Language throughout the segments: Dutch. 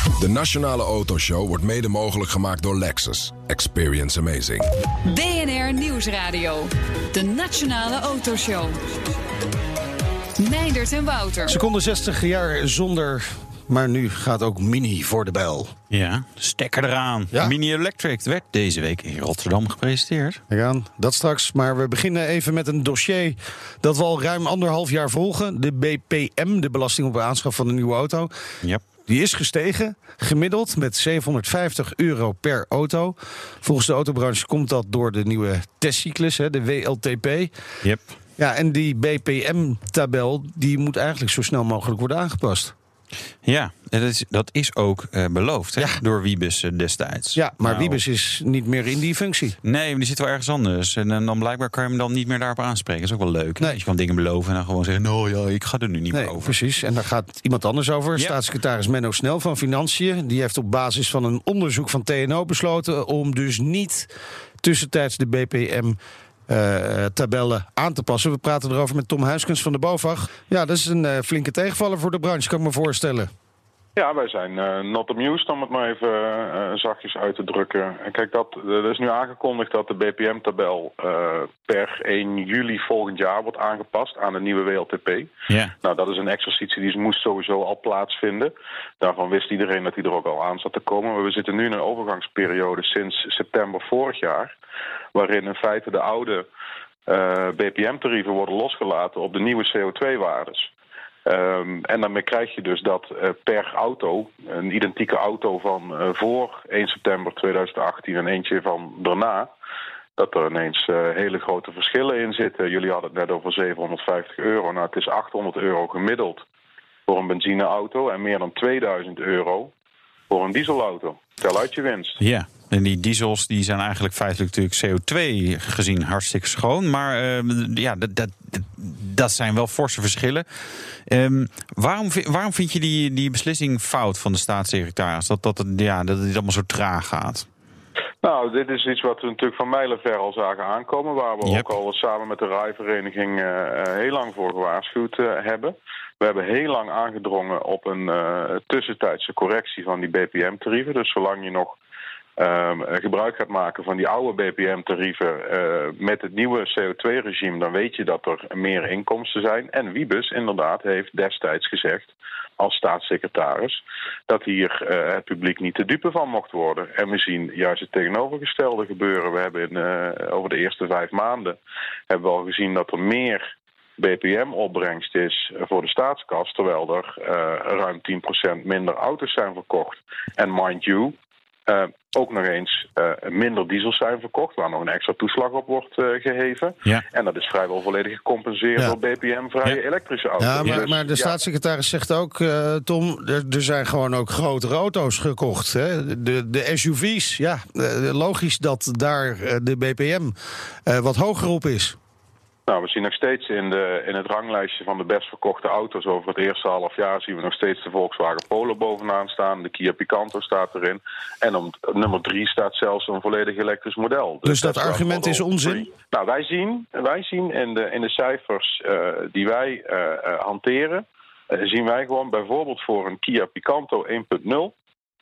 De Nationale Autoshow wordt mede mogelijk gemaakt door Lexus. Experience amazing. BNR Nieuwsradio. De Nationale Autoshow. Meindert en Wouter. Seconde 60 jaar zonder. Maar nu gaat ook Mini voor de bel. Ja, stekker eraan. Ja. Mini Electric werd deze week in Rotterdam gepresenteerd. We gaan dat straks. Maar we beginnen even met een dossier dat we al ruim anderhalf jaar volgen. De BPM, de belasting op de aanschaf van een nieuwe auto. Ja. Die is gestegen, gemiddeld met 750 euro per auto. Volgens de autobranche komt dat door de nieuwe testcyclus, hè, de WLTP. Yep. Ja, en die BPM-tabel die moet eigenlijk zo snel mogelijk worden aangepast. Ja, dat is, dat is ook eh, beloofd Ja. door Wiebes eh, destijds. Ja, maar Nou, Wiebes is niet meer in die functie. Nee, maar die zit wel ergens anders. En, eh, dan blijkbaar kan je hem dan niet meer daarop aanspreken. Dat is ook wel leuk. Nee. Je kan dingen beloven en dan gewoon zeggen... nou ja, ik ga er nu niet meer Nee, over. precies. En daar gaat iemand anders over. Ja. Staatssecretaris Menno Snel van Financiën. Die heeft op basis van een onderzoek van TNO besloten om dus niet tussentijds de BPM. Eh, tabellen aan te passen. We praten erover met Tom Huiskens van de BOVAG. Ja, dat is een eh, flinke tegenvaller voor de branche, kan ik me voorstellen. Ja, wij zijn eh, not amused om het maar even eh, zachtjes uit te drukken. En kijk, dat, er is nu aangekondigd dat de BPM-tabel eh, per 1 juli volgend jaar wordt aangepast aan de nieuwe WLTP. Ja. Nou, dat is een exercitie die moest sowieso al plaatsvinden. Daarvan wist iedereen dat die er ook al aan zat te komen. Maar we zitten nu in een overgangsperiode sinds september vorig jaar, waarin in feite de oude BPM-tarieven worden losgelaten op de nieuwe CO2-waardes. Ehm, en daarmee krijg je dus dat eh, per auto, een identieke auto van eh, voor 1 september 2018 en eentje van daarna, dat er ineens eh, hele grote verschillen in zitten. Jullie hadden het net over 750 euro. Nou, het is 800 euro gemiddeld voor een benzineauto en meer dan 2000 euro voor een dieselauto. Tel uit je winst. Ja, en die diesels die zijn eigenlijk feitelijk natuurlijk CO2 gezien hartstikke schoon. Maar eh, ja, dat, dat, dat zijn wel forse verschillen. Ehm, waarom, waarom vind je die, die beslissing fout van de staatssecretaris? Dat, dat, het- ja, dat het allemaal zo traag gaat? Nou, dit is iets wat we natuurlijk van mijlenver al zagen aankomen. Waar we Yep. ook al samen met de rijvereniging eh, heel lang voor gewaarschuwd eh, hebben. We hebben heel lang aangedrongen op een eh, tussentijdse correctie van die BPM-tarieven. Dus zolang je nog ehm, eh, gebruik gaat maken van die oude BPM-tarieven eh, met het nieuwe CO2-regime, dan weet je dat er meer inkomsten zijn. En Wiebes inderdaad heeft destijds gezegd als staatssecretaris dat hier eh, het publiek niet te dupe van mocht worden. En we zien juist het tegenovergestelde gebeuren. We hebben in, eh, over de eerste vijf maanden hebben we al gezien dat er meer BPM-opbrengst is voor de staatskas, terwijl er ruim 10% minder auto's zijn verkocht. En mind you, eh, ook nog eens eh, minder diesels zijn verkocht, waar nog een extra toeslag op wordt eh, geheven. Ja. En dat is vrijwel volledig gecompenseerd Ja. door BPM-vrije Ja. elektrische auto's. Ja, maar, Dus, maar de staatssecretaris zegt ook, Tom, er, er zijn gewoon ook grotere auto's gekocht. Hè? De, de SUV's, ja, logisch dat daar de BPM wat hoger op is. Nou, we zien nog steeds in, de, in het ranglijstje van de best verkochte auto's over het eerste half jaar zien we nog steeds de Volkswagen Polo bovenaan staan. De Kia Picanto staat erin. En op nummer drie staat zelfs een volledig elektrisch model. Dus dat argument is onzin? 3. Nou, wij zien, wij zien in, de, in de cijfers eh, die wij eh, eh, hanteren, zien wij gewoon bijvoorbeeld voor een Kia Picanto 1.0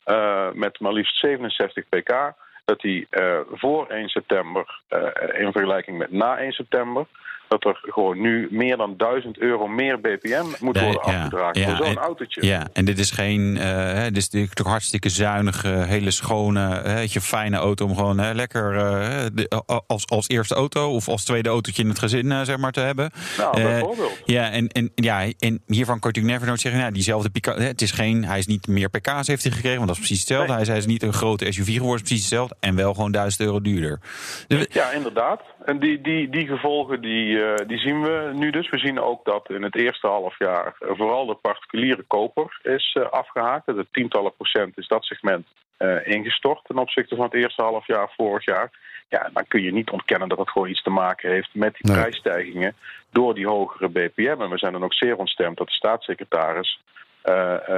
eh, met maar liefst 67 pk, dat die voor 1 september, in vergelijking met na 1 september, dat er gewoon nu meer dan 1000 euro meer BPM moet Nee, worden ja, afgedragen ja, voor zo'n autootje. Ja, en dit is geen, eh, dit is natuurlijk hartstikke zuinige, hele schone, hè, beetje fijne auto om gewoon hè, lekker eh, de- als, als eerste auto of als tweede autootje in het gezin eh, zeg maar te hebben. Nou, bijvoorbeeld. ja, en, en, ja, en hiervan kan je natuurlijk never nooit zeggen, nou, diezelfde pika, hè, het is geen, hij is niet meer pk's heeft hij gekregen, want dat is precies hetzelfde. Nee. Hij, is, hij is niet een grote SUV geworden, precies hetzelfde en wel gewoon 1000 euro duurder. Dus Ja, inderdaad. En die, die, die gevolgen die, eh, die zien we nu dus. We zien ook dat in het eerste half jaar eh, vooral de particuliere koper is eh, afgehaakt. De tientallen procent is dat segment eh, ingestort ten opzichte van het eerste half jaar vorig jaar. Ja, dan kun je niet ontkennen dat het gewoon iets te maken heeft met die Nee. prijsstijgingen door die hogere BPM. En we zijn dan ook zeer ontstemd dat de staatssecretaris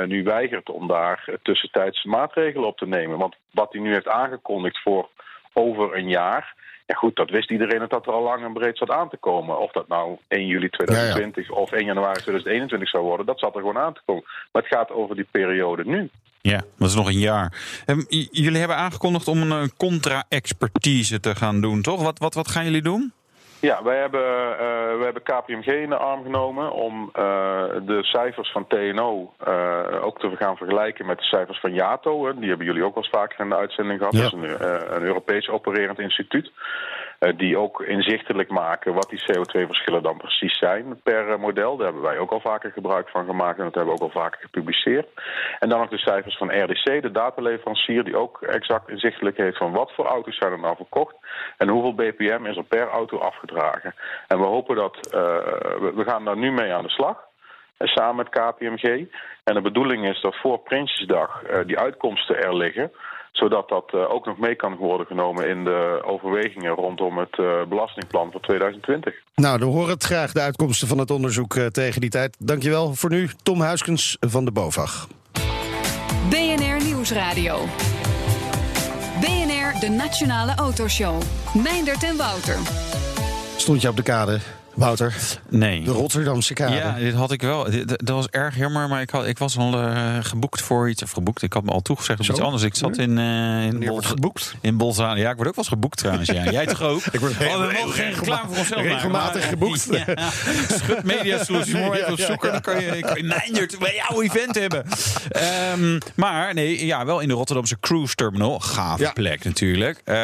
nu weigert om daar tussentijdse maatregelen op te nemen. Want wat hij nu heeft aangekondigd voor over een jaar. Ja goed, dat wist iedereen dat dat er al lang en breed zat aan te komen. Of dat nou 1 juli 2020 of 1 januari 2021 zou worden, dat zat er gewoon aan te komen. Maar het gaat over die periode nu. Ja, dat is nog een jaar. Ehm, jullie hebben aangekondigd om een contra-expertise te gaan doen, toch? Wat, wat, wat gaan jullie doen? Ja, wij hebben, eh, wij hebben KPMG in de arm genomen om eh, de cijfers van TNO eh, ook te gaan vergelijken met de cijfers van JATO. Hè. Die hebben jullie ook wel eens vaker in de uitzending gehad. Ja. Dat is een, een Europees opererend instituut. Eh, die ook inzichtelijk maken wat die CO2-verschillen dan precies zijn per eh, model. Daar hebben wij ook al vaker gebruik van gemaakt en dat hebben we ook al vaker gepubliceerd. En dan nog de cijfers van RDC, de dataleverancier, die ook exact inzichtelijk heeft van wat voor auto's zijn er nou verkocht en hoeveel BPM is er per auto afgedragen. En we hopen dat, eh, we, gaan daar nu mee aan de slag. Samen met KPMG. En de bedoeling is dat voor Prinsjesdag die uitkomsten er liggen zodat dat eh, ook nog mee kan worden genomen in de overwegingen rondom het eh, belastingplan voor 2020. Nou, dan horen het graag de uitkomsten van het onderzoek eh, tegen die tijd. Dankjewel voor nu, Tom Huiskens van de BOVAG. BNR Nieuwsradio. BNR, de Nationale Autoshow. Meindert en Wouter. Stond je op de kade, Wouter? Nee. De Rotterdamse kade. Ja, dit had ik wel. Dit- Dat was erg jammer, maar ik, had, ik was al eh, geboekt voor iets. Of geboekt, ik had me al toegezegd op Zo? iets anders. Ik zat in, eh in, Bolza- geboekt? in Bolzano. Ja, ik word ook wel eens geboekt trouwens. Ja. Jij toch ook? Ik word oh, we mogen geen reclame voor onszelf maken, regelmatig maar- geboekt. Ja. Schut Media Ja, even ja. Dan kan je, kan je Nijndert bij jouw event hebben. Ehm, maar nee, ja, wel in de Rotterdamse Cruise Terminal. Ja. plek natuurlijk. Ehm,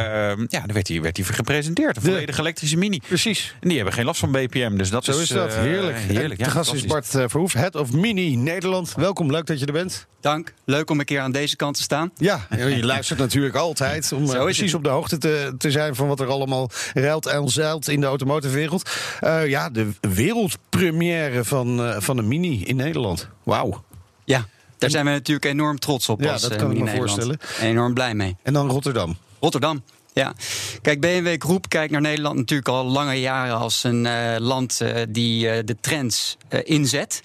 ja, daar werd hij, werd hij gepresenteerd. Een De- volledige elektrische mini. Precies. En die hebben geen last van BPM, dus dat Zo is dat. eh, Heerlijk. heerlijk. En de gast is. Bart eh, Verhoef, Head of Mini Nederland. Welkom, leuk dat je er bent. Dank. Leuk om een keer aan deze kant te staan. Ja, je luistert natuurlijk altijd om eh, Zo is precies het. op de hoogte te, te zijn van wat er allemaal ruilt en zeilt in de automotive-wereld. Eh, ja, de wereldpremière van, eh, van een Mini in Nederland. Wauw. Ja, daar zijn we natuurlijk enorm trots op. Ja, als, dat eh, kan ik me Nederland. voorstellen. En enorm blij mee. En dan Rotterdam. Rotterdam. Ja, kijk, BMW Groep kijkt naar Nederland natuurlijk al lange jaren als een eh, land eh, die eh, de trends inzet.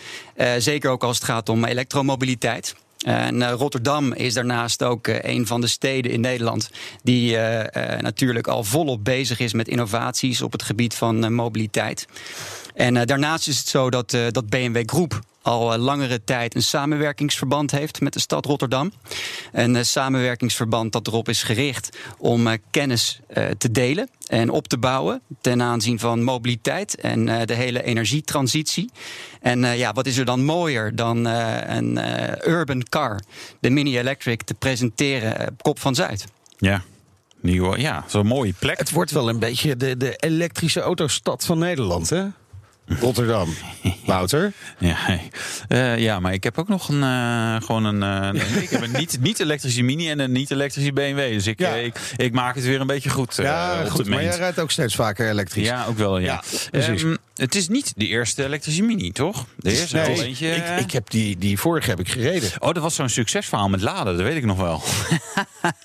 Zeker ook als het gaat om elektromobiliteit. En Rotterdam is daarnaast ook een van de steden in Nederland die natuurlijk al volop bezig is met innovaties op het gebied van mobiliteit. En daarnaast is het zo dat, dat BMW Groep al eh, langere tijd een samenwerkingsverband heeft met de stad Rotterdam. Een eh, samenwerkingsverband dat erop is gericht om eh, kennis eh, te delen en op te bouwen ten aanzien van mobiliteit en eh, de hele energietransitie. En eh, ja, wat is er dan mooier dan eh, een eh, urban car, de Mini Electric, te presenteren op Kop van Zuid? Ja, Nieuwe, ja zo'n mooie plek. Het wordt wel een beetje de, de elektrische autostad van Nederland, hè? Rotterdam. Wouter? Ja, hey. Eh, ja, maar ik heb ook nog een, eh, gewoon een, eh, nee, ik heb een niet, niet elektrische Mini en een niet elektrische BMW. Dus ik, Ja. ik, ik maak het weer een beetje goed. eh, ja, goed. Maar jij rijdt ook steeds vaker elektrisch. Ja, ook wel, ja. Ja, precies. Ehm, het is niet de eerste elektrische Mini, toch? De eerste Nee, al eentje. ik, ik heb die, die vorige heb ik gereden. Oh, dat was zo'n succesverhaal met laden, dat weet ik nog wel.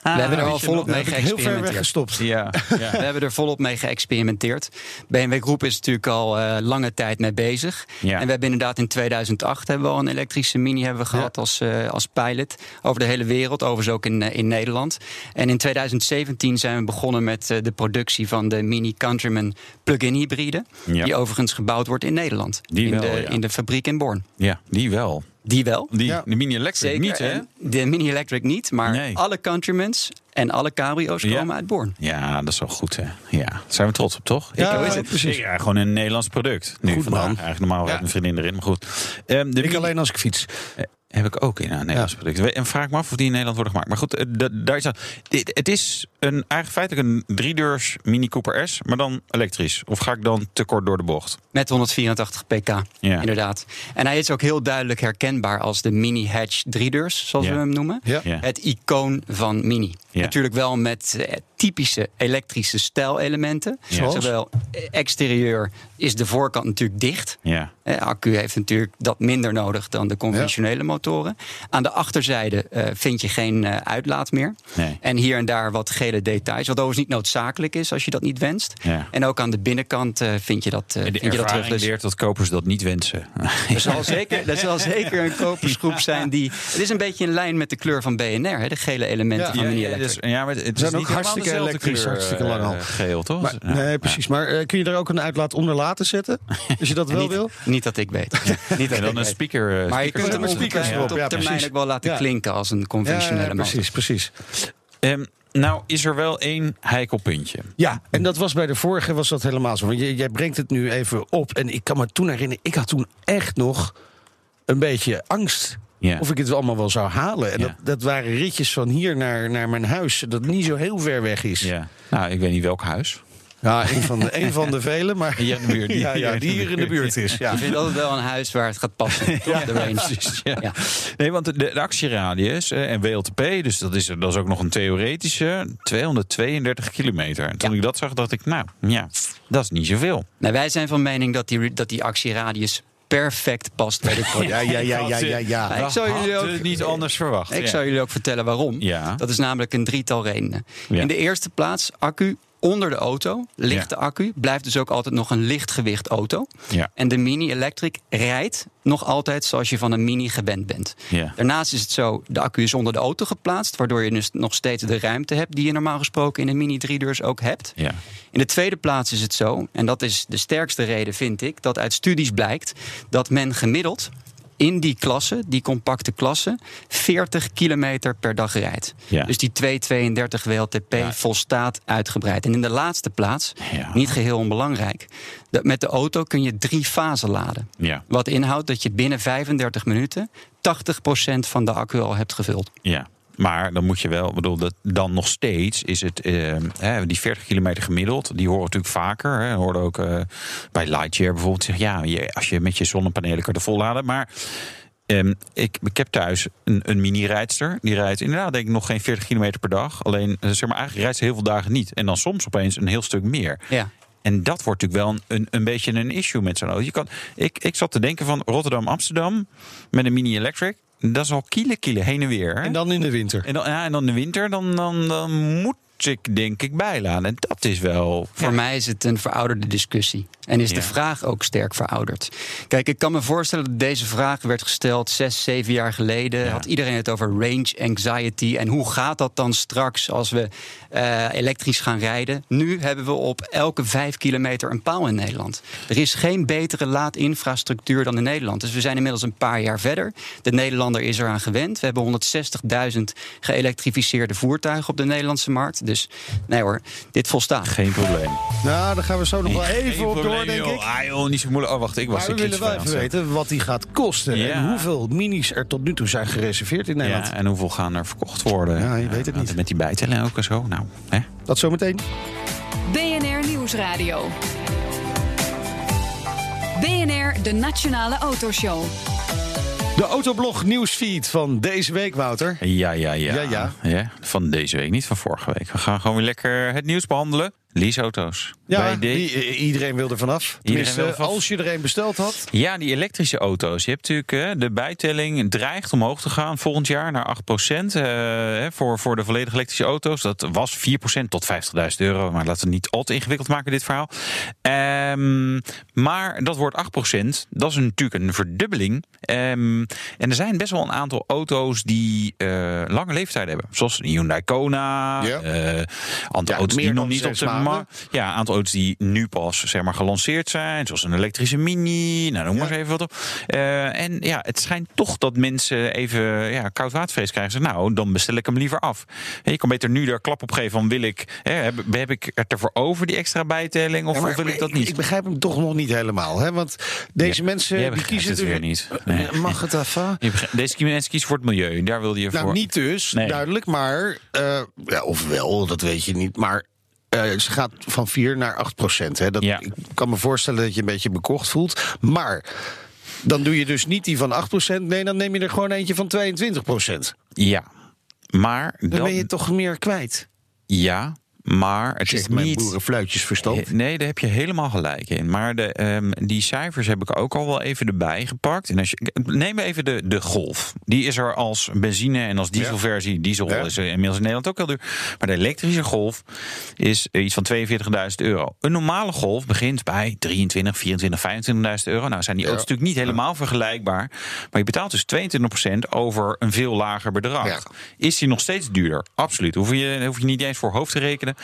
We hebben er al weet je volop mee heel ver geëxperimenteerd. gestopt. ja, We ja. hebben er volop mee geëxperimenteerd. BMW Groep is natuurlijk al eh, lange tijd mee bezig. Ja. En we hebben inderdaad in 2008 hebben we al een elektrische mini hebben we gehad als, eh, als pilot. Over de hele wereld, overigens ook in, eh, in Nederland. En in 2017 zijn we begonnen met eh, de productie van de Mini Countryman plug-in hybride. Ja. Die overigens gebouwd wordt in Nederland. Die in, wel, de, ja. in de fabriek in Born. ja, die wel. Die wel. Die, Ja. De Mini Electric Zeker. niet, hè? De Mini Electric niet, maar Nee. alle Countrymans en alle cabrio's Ja. komen uit Born. Ja, dat is wel goed, hè? Ja, daar zijn we trots op, toch? Ja, is het. precies. Rij gewoon een Nederlands product. Nu Goed, vandaag. man. Eigenlijk normaal rijdt Ja. mijn vriendin erin, maar goed. Ehm, de Ik alleen als ik fiets. Heb ik ook in een Nederlands product. En vraag me af of die in Nederland worden gemaakt. Maar goed, eh, da- daar is dat. Dit- Het is een, eigenlijk feitelijk een driedeurs Mini Cooper S, maar dan elektrisch. Of ga ik dan te kort door de bocht? Met 184 pk, Ja. inderdaad. En hij is ook heel duidelijk herkenbaar als de Mini Hatch driedeurs, zoals Ja. we hem noemen. Ja. Ja. Het icoon van Mini. Ja. Natuurlijk wel met eh, typische elektrische stijlelementen. Ja. Zowel exterieur is de voorkant natuurlijk dicht. Ja. Accu heeft natuurlijk dat minder nodig dan de conventionele motoren. Aan de achterzijde eh, vind je geen eh, uitlaat meer. Nee. En hier en daar wat gele details. Wat overigens niet noodzakelijk is als je dat niet wenst. Ja. En ook aan de binnenkant eh, vind je dat, eh, vind je dat terug. ervaring Dus leert dat kopers dat niet wensen. er zal, zeker, er zal zeker een kopersgroep zijn die. Het is een beetje in lijn met de kleur van BNR, hè, de gele elementen Ja. van Mini ja, dus, ja, maar het is zijn niet ook hartstikke elektrisch, kleur, hartstikke lang al. geel, toch? Maar, Ja. nee, precies. Maar eh, kun je er ook een uitlaat onder laten zetten? Als je dat wel niet, wil? niet dat ik weet. niet dat En ik dan een weet. speaker. Maar je speaker kunt hem met ongetwijfeld erop, op ja, termijn ook wel laten Ja. klinken als een Ja, conventionele ja, motor. precies, precies. Ehm, nou, is er wel één heikel puntje. Ja, en dat was bij de vorige was dat helemaal zo. Want jij, jij brengt het nu even op. En ik kan me toen herinneren, ik had toen echt nog een beetje angst. Ja. Of ik het allemaal wel zou halen. En Ja. dat, dat waren ritjes van hier naar, naar mijn huis. Dat niet zo heel ver weg is. Ja. Nou, ik weet niet welk huis. Ja, een van de, een van de vele. Maar Hier in de buurt. ja, ja, die hier in de buurt is. Ja. Je vindt altijd wel een huis waar het gaat passen. toch? de range. Ja. Ja. Nee, want de, de actieradius eh, en WLTP, dus dat is, dat is ook nog een theoretische, 232 kilometer. En toen ik dat zag, dacht ik, nou ja, dat is niet zoveel. Nou, wij zijn van mening dat die, dat die actieradius perfect past bij dit product. Ja, ja, ja, ja, ja, ja. Ik zou jullie Hadden ook- het niet anders verwacht. Ik Ja. zou jullie ook vertellen waarom. Ja. Dat is namelijk een drietal redenen. Ja. In de eerste plaats, accu onder de auto. Lichte Ja. accu. Blijft dus ook altijd nog een lichtgewicht auto. Ja. En de Mini Electric rijdt nog altijd zoals je van een Mini gewend bent. Ja. Daarnaast is het zo, de accu is onder de auto geplaatst... waardoor je dus nog steeds de ruimte hebt... die je normaal gesproken in een Mini 3-deurs ook hebt. Ja. In de tweede plaats is het zo, en dat is de sterkste reden, vind ik, dat uit studies blijkt dat men gemiddeld in die klasse, die compacte klasse, 40 kilometer per dag rijdt. Ja. Dus die 232 WLTP Ja. volstaat uitgebreid. En in de laatste plaats, Ja. niet geheel onbelangrijk, dat met de auto kun je drie fasen laden. Wat inhoudt dat je binnen 35 minuten 80% van de accu al hebt gevuld. Ja. Maar dan moet je wel, bedoel, dat, dan nog steeds is het eh, die 40 kilometer gemiddeld. Die horen natuurlijk vaker. Hè, hoorden ook eh, bij Lightyear bijvoorbeeld. Zeg, ja, je, als je met je zonnepanelen kan volladen. Maar ehm, ik, ik heb thuis een, een mini-rijdster. Die rijdt inderdaad, denk ik, nog geen 40 kilometer per dag. Alleen, eh, zeg maar, eigenlijk rijdt ze heel veel dagen niet. En dan soms opeens een heel stuk meer. Ja. En dat wordt natuurlijk wel een, een, een beetje een issue met zo'n auto. Je kan, ik, ik zat te denken van Rotterdam-Amsterdam met een mini-electric. Dat is al kiele kiele heen en weer. hè? En dan in de winter. En dan, ja, en dan de winter, dan, dan, dan moet ik denk ik bijladen. En dat is wel... Voor mij is het een verouderde discussie. En is de vraag ook sterk verouderd. Kijk, ik kan me voorstellen dat deze vraag werd gesteld zes, zeven jaar geleden. Ja. Had iedereen het over range anxiety. En hoe gaat dat dan straks als we eh, elektrisch gaan rijden? Nu hebben we op elke vijf kilometer een paal in Nederland. Er is geen betere laadinfrastructuur dan in Nederland. Dus we zijn inmiddels een paar jaar verder. De Nederlander is eraan gewend. We hebben 160.000 geëlektrificeerde voertuigen op de Nederlandse markt. Dus nee hoor, dit volstaat. Geen probleem. Nou, daar gaan we zo nog wel Geen even op door, denk joh. ik. Ah, joh, niet zo moeilijk. Oh, wacht, ik was Maar we willen wel even weten wat die gaat kosten. Ja. En hoeveel minis er tot nu toe zijn gereserveerd in Nederland. Ja, en hoeveel gaan er verkocht worden? Ja, je weet het niet. Met die bijtellen ook en zo. Nou, hè? Dat zometeen. BNR Nieuwsradio. BNR, de Nationale Autoshow. De Autoblog nieuwsfeed van deze week, Wouter. Ja, ja, ja, Ja, ja. Van deze week, niet van vorige week. We gaan gewoon weer lekker het nieuws behandelen. Leaseauto's. Ja, Bij de- die- i- iedereen wil er vanaf. Wil vanaf. als je er een besteld had. Ja, die elektrische auto's. Je hebt natuurlijk hè, de bijtelling dreigt omhoog te gaan volgend jaar naar 8% eh, voor, voor de volledig elektrische auto's. Dat was 4% tot 50.000 euro. Maar laten we het niet al te ingewikkeld maken, dit verhaal. Ehm, maar dat wordt 8%. Dat is natuurlijk een verdubbeling. Ehm, en er zijn best wel een aantal auto's die eh, lange leeftijd hebben. Zoals een Hyundai Kona. Ja. eh, andere Ja, auto's meer die nog niet op de. Maar ja, een aantal auto's die nu pas zeg maar, gelanceerd zijn, zoals een elektrische Mini, nou, noem maar eens even wat op. Eh, en ja, het schijnt toch dat mensen even ja, koud watervrees krijgen. Ze, nou, dan bestel ik hem liever af. En je kan beter nu daar klap op geven van wil ik, hè, heb, heb ik het ervoor over, die extra bijtelling, of, Ja, maar of wil ik dat niet? Ik, begrijp hem toch nog niet helemaal. Hè? Want deze mensen die kiezen het weer niet. Nee. Mag het even? Deze mensen kiezen voor het milieu, daar wilde je Nou, voor. niet dus, Nee. duidelijk. Maar, eh ja, of wel, dat weet je niet. Maar eh, ze gaat van 4 naar 8 procent. Hè. Dat, Ja. Ik kan me voorstellen dat je een beetje bekocht voelt. Maar dan doe je dus niet die van 8 procent. Nee, dan neem je er gewoon eentje van 22 procent. Ja, maar Dan ben je toch meer kwijt. ja, maar het is Zegt mijn niet. boerenfluitjesverstand. Nee, daar heb je helemaal gelijk in. Maar de, ehm, die cijfers heb ik ook al wel even erbij gepakt. En als je, neem even de, de Golf. Die is er als benzine en als dieselversie. Diesel Ja. is inmiddels in Nederland ook heel duur. Maar de elektrische Golf is eh, iets van 42.000 euro. Een normale Golf begint bij 23, 24, 25.000 euro. Nou zijn die auto's natuurlijk niet helemaal vergelijkbaar. Maar je betaalt dus 22% over een veel lager bedrag. Ja. Is die nog steeds duurder? Absoluut. Hoef je, hoef je niet eens voor hoofd te rekenen.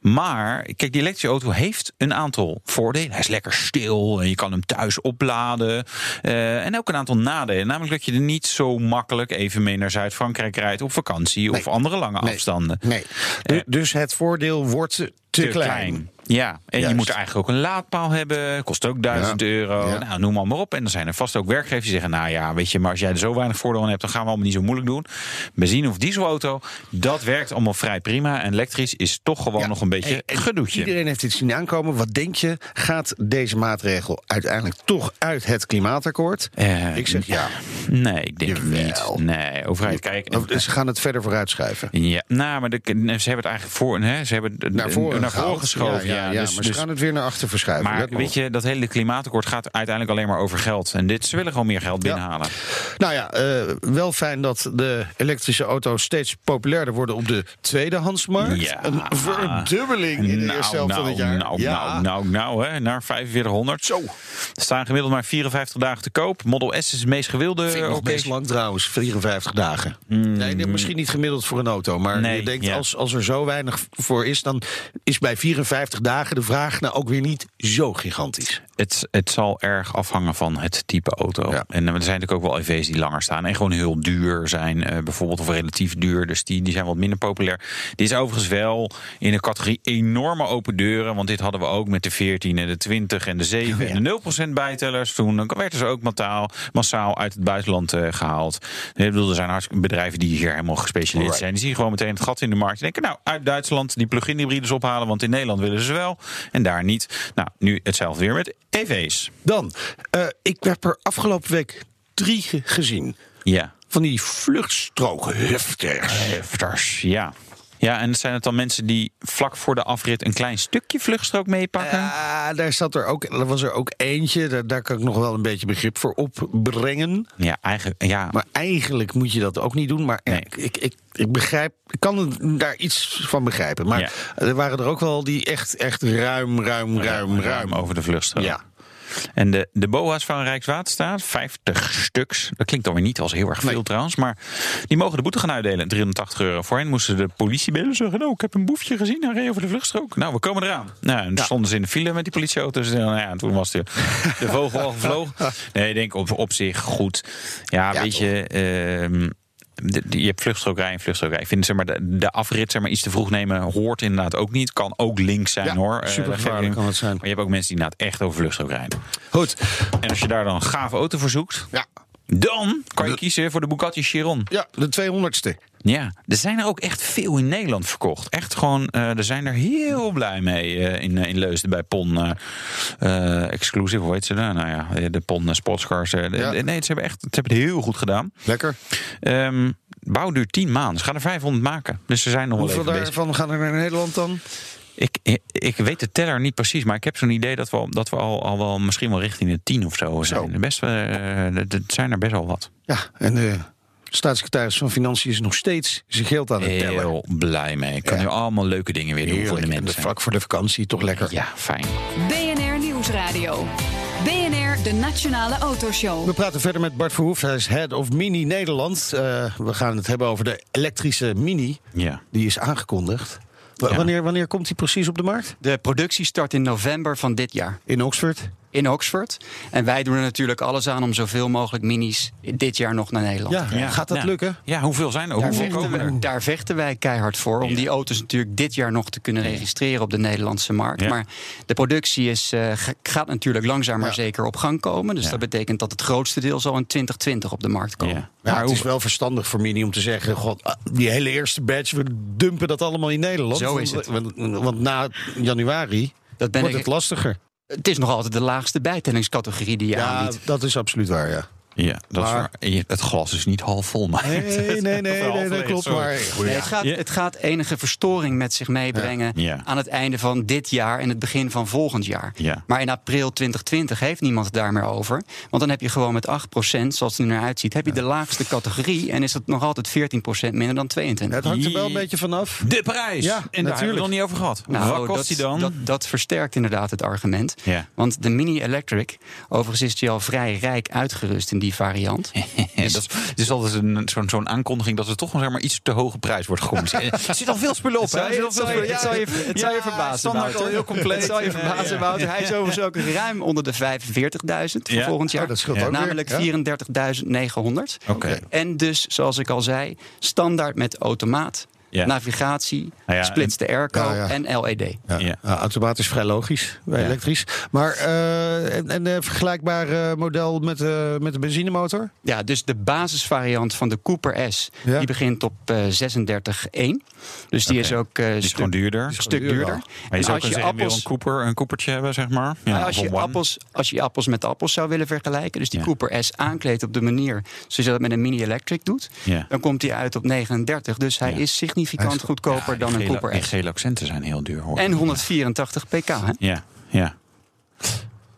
Maar kijk, die elektrische auto heeft een aantal voordelen. Hij is lekker stil en je kan hem thuis opladen. Eh, en ook een aantal nadelen. Namelijk dat je er niet zo makkelijk even mee naar Zuid-Frankrijk rijdt op vakantie of andere lange Nee. afstanden. Nee. Du- dus het voordeel wordt te, Te klein. Ja, en je moet eigenlijk ook een laadpaal hebben. Kost ook 1000 Ja. euro. Ja. Nou, noem maar, maar op. En dan zijn er vast ook werkgevers die zeggen... nou ja, weet je, maar als jij er zo weinig voordeel aan hebt... dan gaan we allemaal niet zo moeilijk doen. Benzine of dieselauto, dat werkt allemaal vrij prima. En elektrisch is toch gewoon Ja. nog een beetje En- en gedoetje. Iedereen heeft dit zien aankomen. Wat denk je? Gaat deze maatregel uiteindelijk toch uit het klimaatakkoord? Eh, ik zeg ja. Nee, ik denk Jawel. niet. Nee, overheid, kijk... Ze gaan het verder vooruitschuiven. Ja, nou, maar de, ze hebben het eigenlijk voor, hè, ze hebben Naar voren, naar voren geschoven. Ja, ja, ja, dus, maar ze dus- gaan het weer naar achter verschuiven. maar weet je, dat hele klimaatakkoord gaat uiteindelijk alleen maar over geld. En dit, ze willen gewoon meer geld Ja. binnenhalen. Nou ja, eh, wel fijn dat de elektrische auto's steeds populairder worden op de tweedehandsmarkt. Ja. Een verdubbeling in de eerste helft van het jaar. nou, ja. nou, nou, nou, hè, naar 4500. Zo. Er staan gemiddeld maar 54 dagen te koop. Model S is het meest gewilde. Vind ik nog best lang trouwens, 54 dagen. Nee, nee, misschien niet gemiddeld voor een auto. Maar Nee, je denkt, ja. als, als er zo weinig voor is... dan is bij 54 dagen de vraag nou ook weer niet zo gigantisch. Het, het zal erg afhangen van het type auto. Ja. En eh, er zijn natuurlijk ook wel EV's die langer staan en gewoon heel duur zijn. eh, bijvoorbeeld of relatief duur. Dus die, die zijn wat minder populair. Dit is overigens wel in de categorie enorme open deuren. Want dit hadden we ook met de 14 en de 20 en de 7 en de 0% bijtellers. Toen werden ze ook massaal, massaal uit het buitenland eh, gehaald. Ik bedoel, er zijn hartstikke bedrijven die hier helemaal gespecialiseerd zijn. Die zien gewoon meteen het gat in de markt. Die denken, nou, uit Duitsland die plug-in hybrides ophalen. Want in Nederland willen ze wel. En daar niet. Nou, nu hetzelfde weer met EV's. Dan, eh, ik heb er afgelopen week drie ge- gezien. Ja. Van die vluchtstrookhufters. Hefters, ja. Ja, en zijn het dan mensen die vlak voor de afrit een klein stukje vluchtstrook meepakken? Ja, daar, zat er, ook, er was er ook eentje. Daar, daar kan ik nog wel een beetje begrip voor opbrengen. Ja, eigenlijk, ja. Maar eigenlijk moet je dat ook niet doen. Maar Nee. ik, ik, ik begrijp, ik kan daar iets van begrijpen. Maar Ja. er waren er ook wel die echt, echt ruim, ruim, ruim, ruim. over de vluchtstrook. Ja. En de, de BOA's van Rijkswaterstaat, 50 stuks. Dat klinkt dan weer niet als heel erg veel Nee. trouwens. Maar die mogen de boete gaan uitdelen. 380 euro. Voorheen moesten de politie bellen en zeggen... nou, ik heb een boefje gezien, hij reed over de vluchtstrook. Nou, we komen eraan. Nou, en stonden ze in de file met die politieauto's. En nou ja, toen was de, de vogel al gevlogen. Nee, ik denk op, op zich goed. Ja, Ja, weet je... ehm, de- de- je hebt vluchtstrokerij en vluchtstrokerij. Ik vind zeg maar, de, de afrit zeg maar, iets te vroeg nemen hoort inderdaad ook niet. Kan ook links zijn Ja, hoor. Eh, ik- kan het zijn. Maar je hebt ook mensen die inderdaad echt over vluchtstrook rijden. Goed. En als je daar dan een gave auto voor zoekt, Ja. Dan kan je kiezen voor de Bugatti Chiron. ja, de 200ste. Ja, er zijn er ook echt veel in Nederland verkocht. Echt gewoon, eh er zijn er heel blij mee eh, in, eh, in Leusden bij PON eh, Exclusive. Hoe heet ze daar? Nou ja, de PON Sportscars. de- Ja. Nee, ze hebben, echt, ze hebben het heel goed gedaan. Lekker. Ehm bouw duurt 10 maanden. Ze gaan er 500 maken. Dus ze zijn nog wel Hoeveel daarvan gaan er naar Nederland dan? Ik, ik, weet de teller niet precies, maar ik heb zo'n idee dat we, al- dat we al, al wel misschien wel richting de 10 of zo zijn. Best, eh, het zijn er best wel wat. Ja, en de staatssecretaris van Financiën is nog steeds zijn geld aan het tellen. Heel blij mee. Ik kan Ja. nu allemaal leuke dingen weer doen voor de Heerlijk. En de mensen. vlak voor de vakantie, toch lekker. Ja, fijn. BNR Nieuwsradio. BNR, de Nationale Autoshow. We praten verder met Bart Verhoef, hij is Head of Mini Nederland. Eh, we gaan het hebben over de elektrische Mini. Ja. Die is aangekondigd. Wa- Wanneer, wanneer komt die precies op de markt? De productie start in november van dit jaar. In Oxford? In Oxford. En wij doen er natuurlijk alles aan om zoveel mogelijk minis dit jaar nog naar Nederland Ja, te krijgen. gaat dat Ja. lukken? Ja, hoeveel zijn er? Daar Hoeveel vechten, er? we, daar vechten wij keihard voor. Om Ja. die auto's natuurlijk dit jaar nog te kunnen registreren op de Nederlandse markt. Ja. Maar de productie is, eh, ga- gaat natuurlijk langzaam maar Ja. zeker op gang komen. Dus Ja. dat betekent dat het grootste deel zal in 2020 op de markt komen. Ja. Ja, Maar het is wel verstandig voor Mini om te zeggen... God, ah, die hele eerste badge, we dumpen dat allemaal in Nederland. Zo is het. Want, want na januari Dat ben wordt ik, het lastiger. Het is nog altijd de laagste bijtellingscategorie die je Ja, aanbiedt. dat is absoluut waar, ja. Ja, dat is Maar- waar. Het glas is niet half vol, maar... Nee, nee, nee, nee, dat klopt. Maar, Nee, het, gaat, het gaat enige verstoring met zich meebrengen Ja. aan het einde van dit jaar en het begin van volgend jaar. Ja. Maar in april 2020 heeft niemand het daar meer over. Want dan heb je gewoon met 8%, zoals het er nu uitziet, heb je de laagste categorie en is het nog altijd 14% minder dan 22%. het hangt er wel een beetje vanaf. De prijs! Ja, en daar hebben we natuurlijk. het nog niet over gehad. Nou, Wat kost dat, die dan? Dat, dat versterkt inderdaad het argument. Ja. Want de Mini Electric, overigens is die al vrij rijk uitgerust in die variant. dat is, het is altijd een- zo'n zo'n aankondiging dat er toch nog zeg maar, iets te hoge prijs wordt gecommuniceerd. Er zit al veel spullen op. Het hè? je- het veel je- het het Ja, verbazen, standaard al heel compleet. Het zal je Ja, verbazen, ja. Wouter. Hij is overigens ook ruim onder de 45.000 voor Ja. volgend jaar. Oh, dat scheelt ook weer, Namelijk ja. 34.900. Oké. En dus, zoals ik al zei, standaard met automaat, Ja. navigatie, Nou ja, splitste airco Ja, ja. en LED. Ja, Ja. ja, automatisch vrij logisch bij Ja. elektrisch. Maar eh, en, en een vergelijkbaar eh, model met, eh, met de benzinemotor? Ja, dus de basisvariant van de Cooper S, Ja. die begint op eh 36.1. Dus die is ook eh, Die een is stuk, gewoon duurder. een stuk duurder. duurder. Maar je zou als je appels- een, Cooper, een Coopertje hebben, zeg maar. Ja, Nou, als, je One. appels, als je appels met appels zou willen vergelijken, dus die Ja. Cooper S aankleedt op de manier zoals je dat met een Mini Electric doet, Ja. dan komt hij uit op 39. Dus hij Ja. is significant Is- goedkoper Ja, dan die een Cooper Die S. gele accenten zijn heel duur, hoor. En 184 pk. Hè? Ja, ja.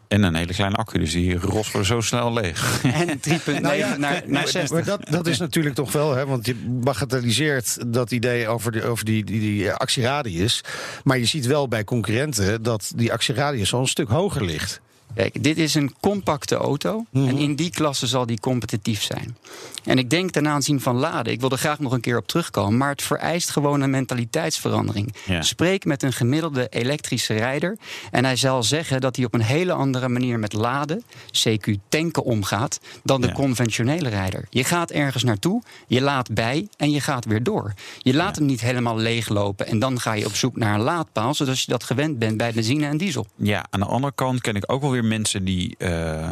En een hele kleine accu, dus die rosselen zo snel leeg. En 3,9 Nou ja, naar, naar 60. Maar dat, dat is natuurlijk toch wel, hè, want je bagatelliseert dat idee over, de, over die, die, die actieradius. Maar je ziet wel bij concurrenten dat die actieradius al een stuk hoger ligt. Kijk, dit is een compacte auto. Mhm. En in die klasse zal die competitief zijn. En ik denk ten aanzien van laden, ik wil er graag nog een keer op terugkomen. Maar het vereist gewoon een mentaliteitsverandering. Ja. Spreek met een gemiddelde elektrische rijder. En hij zal zeggen dat hij op een hele andere manier met laden, CQ tanken, omgaat. dan de Ja. conventionele rijder. Je gaat ergens naartoe, je laat bij en je gaat weer door. Je laat hem niet helemaal leeglopen. En dan ga je op zoek naar een laadpaal, zoals je dat gewend bent bij benzine en diesel. Ja, aan de andere kant ken ik ook wel weer mensen die eh,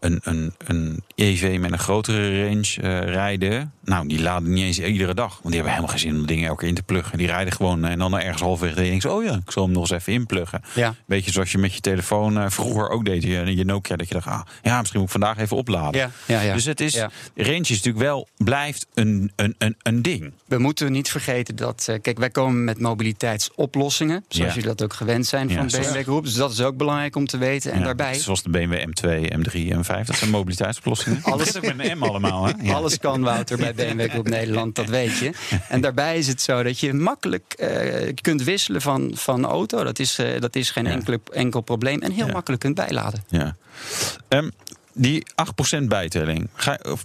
een, een, een EV met een grotere range eh, rijden. Nou, die laden niet eens iedere dag. Want die hebben helemaal geen zin om dingen elke keer in te pluggen. Die rijden gewoon eh, en dan ergens halverwege denk je, oh ja, ik zal hem nog eens even inpluggen. Ja. Beetje zoals je met je telefoon vroeger ook deed, je, je Nokia, dat je dacht, ah, ja, misschien moet ik vandaag even opladen. Ja, ja, ja. Dus het is, Ja. range is natuurlijk wel, blijft een, een, een, een ding. We moeten niet vergeten dat. kijk, wij komen met mobiliteitsoplossingen. Zoals Ja. jullie dat ook gewend zijn Ja, van zoals- BMW Groep. Dus dat is ook belangrijk om te weten. En Ja, daarbij. Zoals de BMW M2, M3, M5, dat zijn mobiliteitsoplossingen. Alles- ook met een M allemaal, hè? Ja. Alles kan, Wouter, bij BMW Groep Nederland, dat weet je. En daarbij is het zo dat je makkelijk eh, kunt wisselen van, van auto. Dat is, eh, dat is geen Ja. enkel, enkel probleem. En heel Ja. makkelijk kunt bijladen. Ja. Ehm, die 8% bijtelling. Ga, of,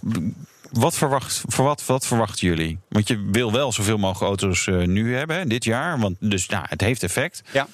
wat, verwacht, voor wat, wat verwachten jullie? Want je wil wel zoveel mogelijk auto's eh, nu hebben, hè, dit jaar. Want dus nou, het heeft effect. Ja.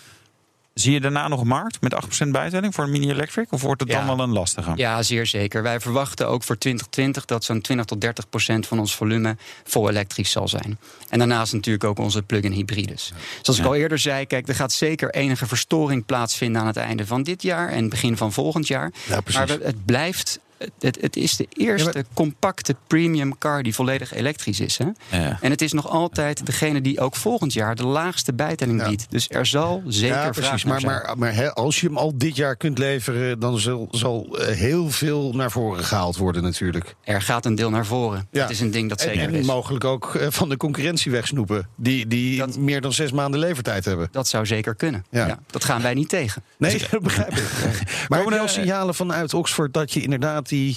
Zie je daarna nog markt met 8% bijtelling voor een mini-electric? Of wordt het Ja. dan wel een lastige? Ja, zeer zeker. Wij verwachten ook voor 2020 dat zo'n 20 tot 30 procent van ons volume vol elektrisch zal zijn. En daarnaast natuurlijk ook onze plug-in hybrides. Zoals ik Ja. al eerder zei, kijk, er gaat zeker enige verstoring plaatsvinden aan het einde van dit jaar en begin van volgend jaar. Ja, precies. maar het blijft. Het, het is de eerste Ja, compacte premium car die volledig elektrisch is. Hè? Ja. En het is nog altijd degene die ook volgend jaar de laagste bijtelling Ja. biedt. Dus er zal zeker ja, vraag precies. Maar, zijn. maar, maar hè, als je hem al dit jaar kunt leveren, dan zal, zal eh, heel veel naar voren gehaald worden natuurlijk. Er gaat een deel naar voren. Ja. Het is een ding dat zeker en is. mogelijk ook eh, van de concurrentie wegsnoepen. Die, die Dat- meer dan zes maanden levertijd hebben. Dat zou zeker kunnen. Ja. Ja. dat gaan wij niet tegen. Nee, dat begrijp ik. Maar heb je al signalen vanuit Oxford dat je inderdaad die,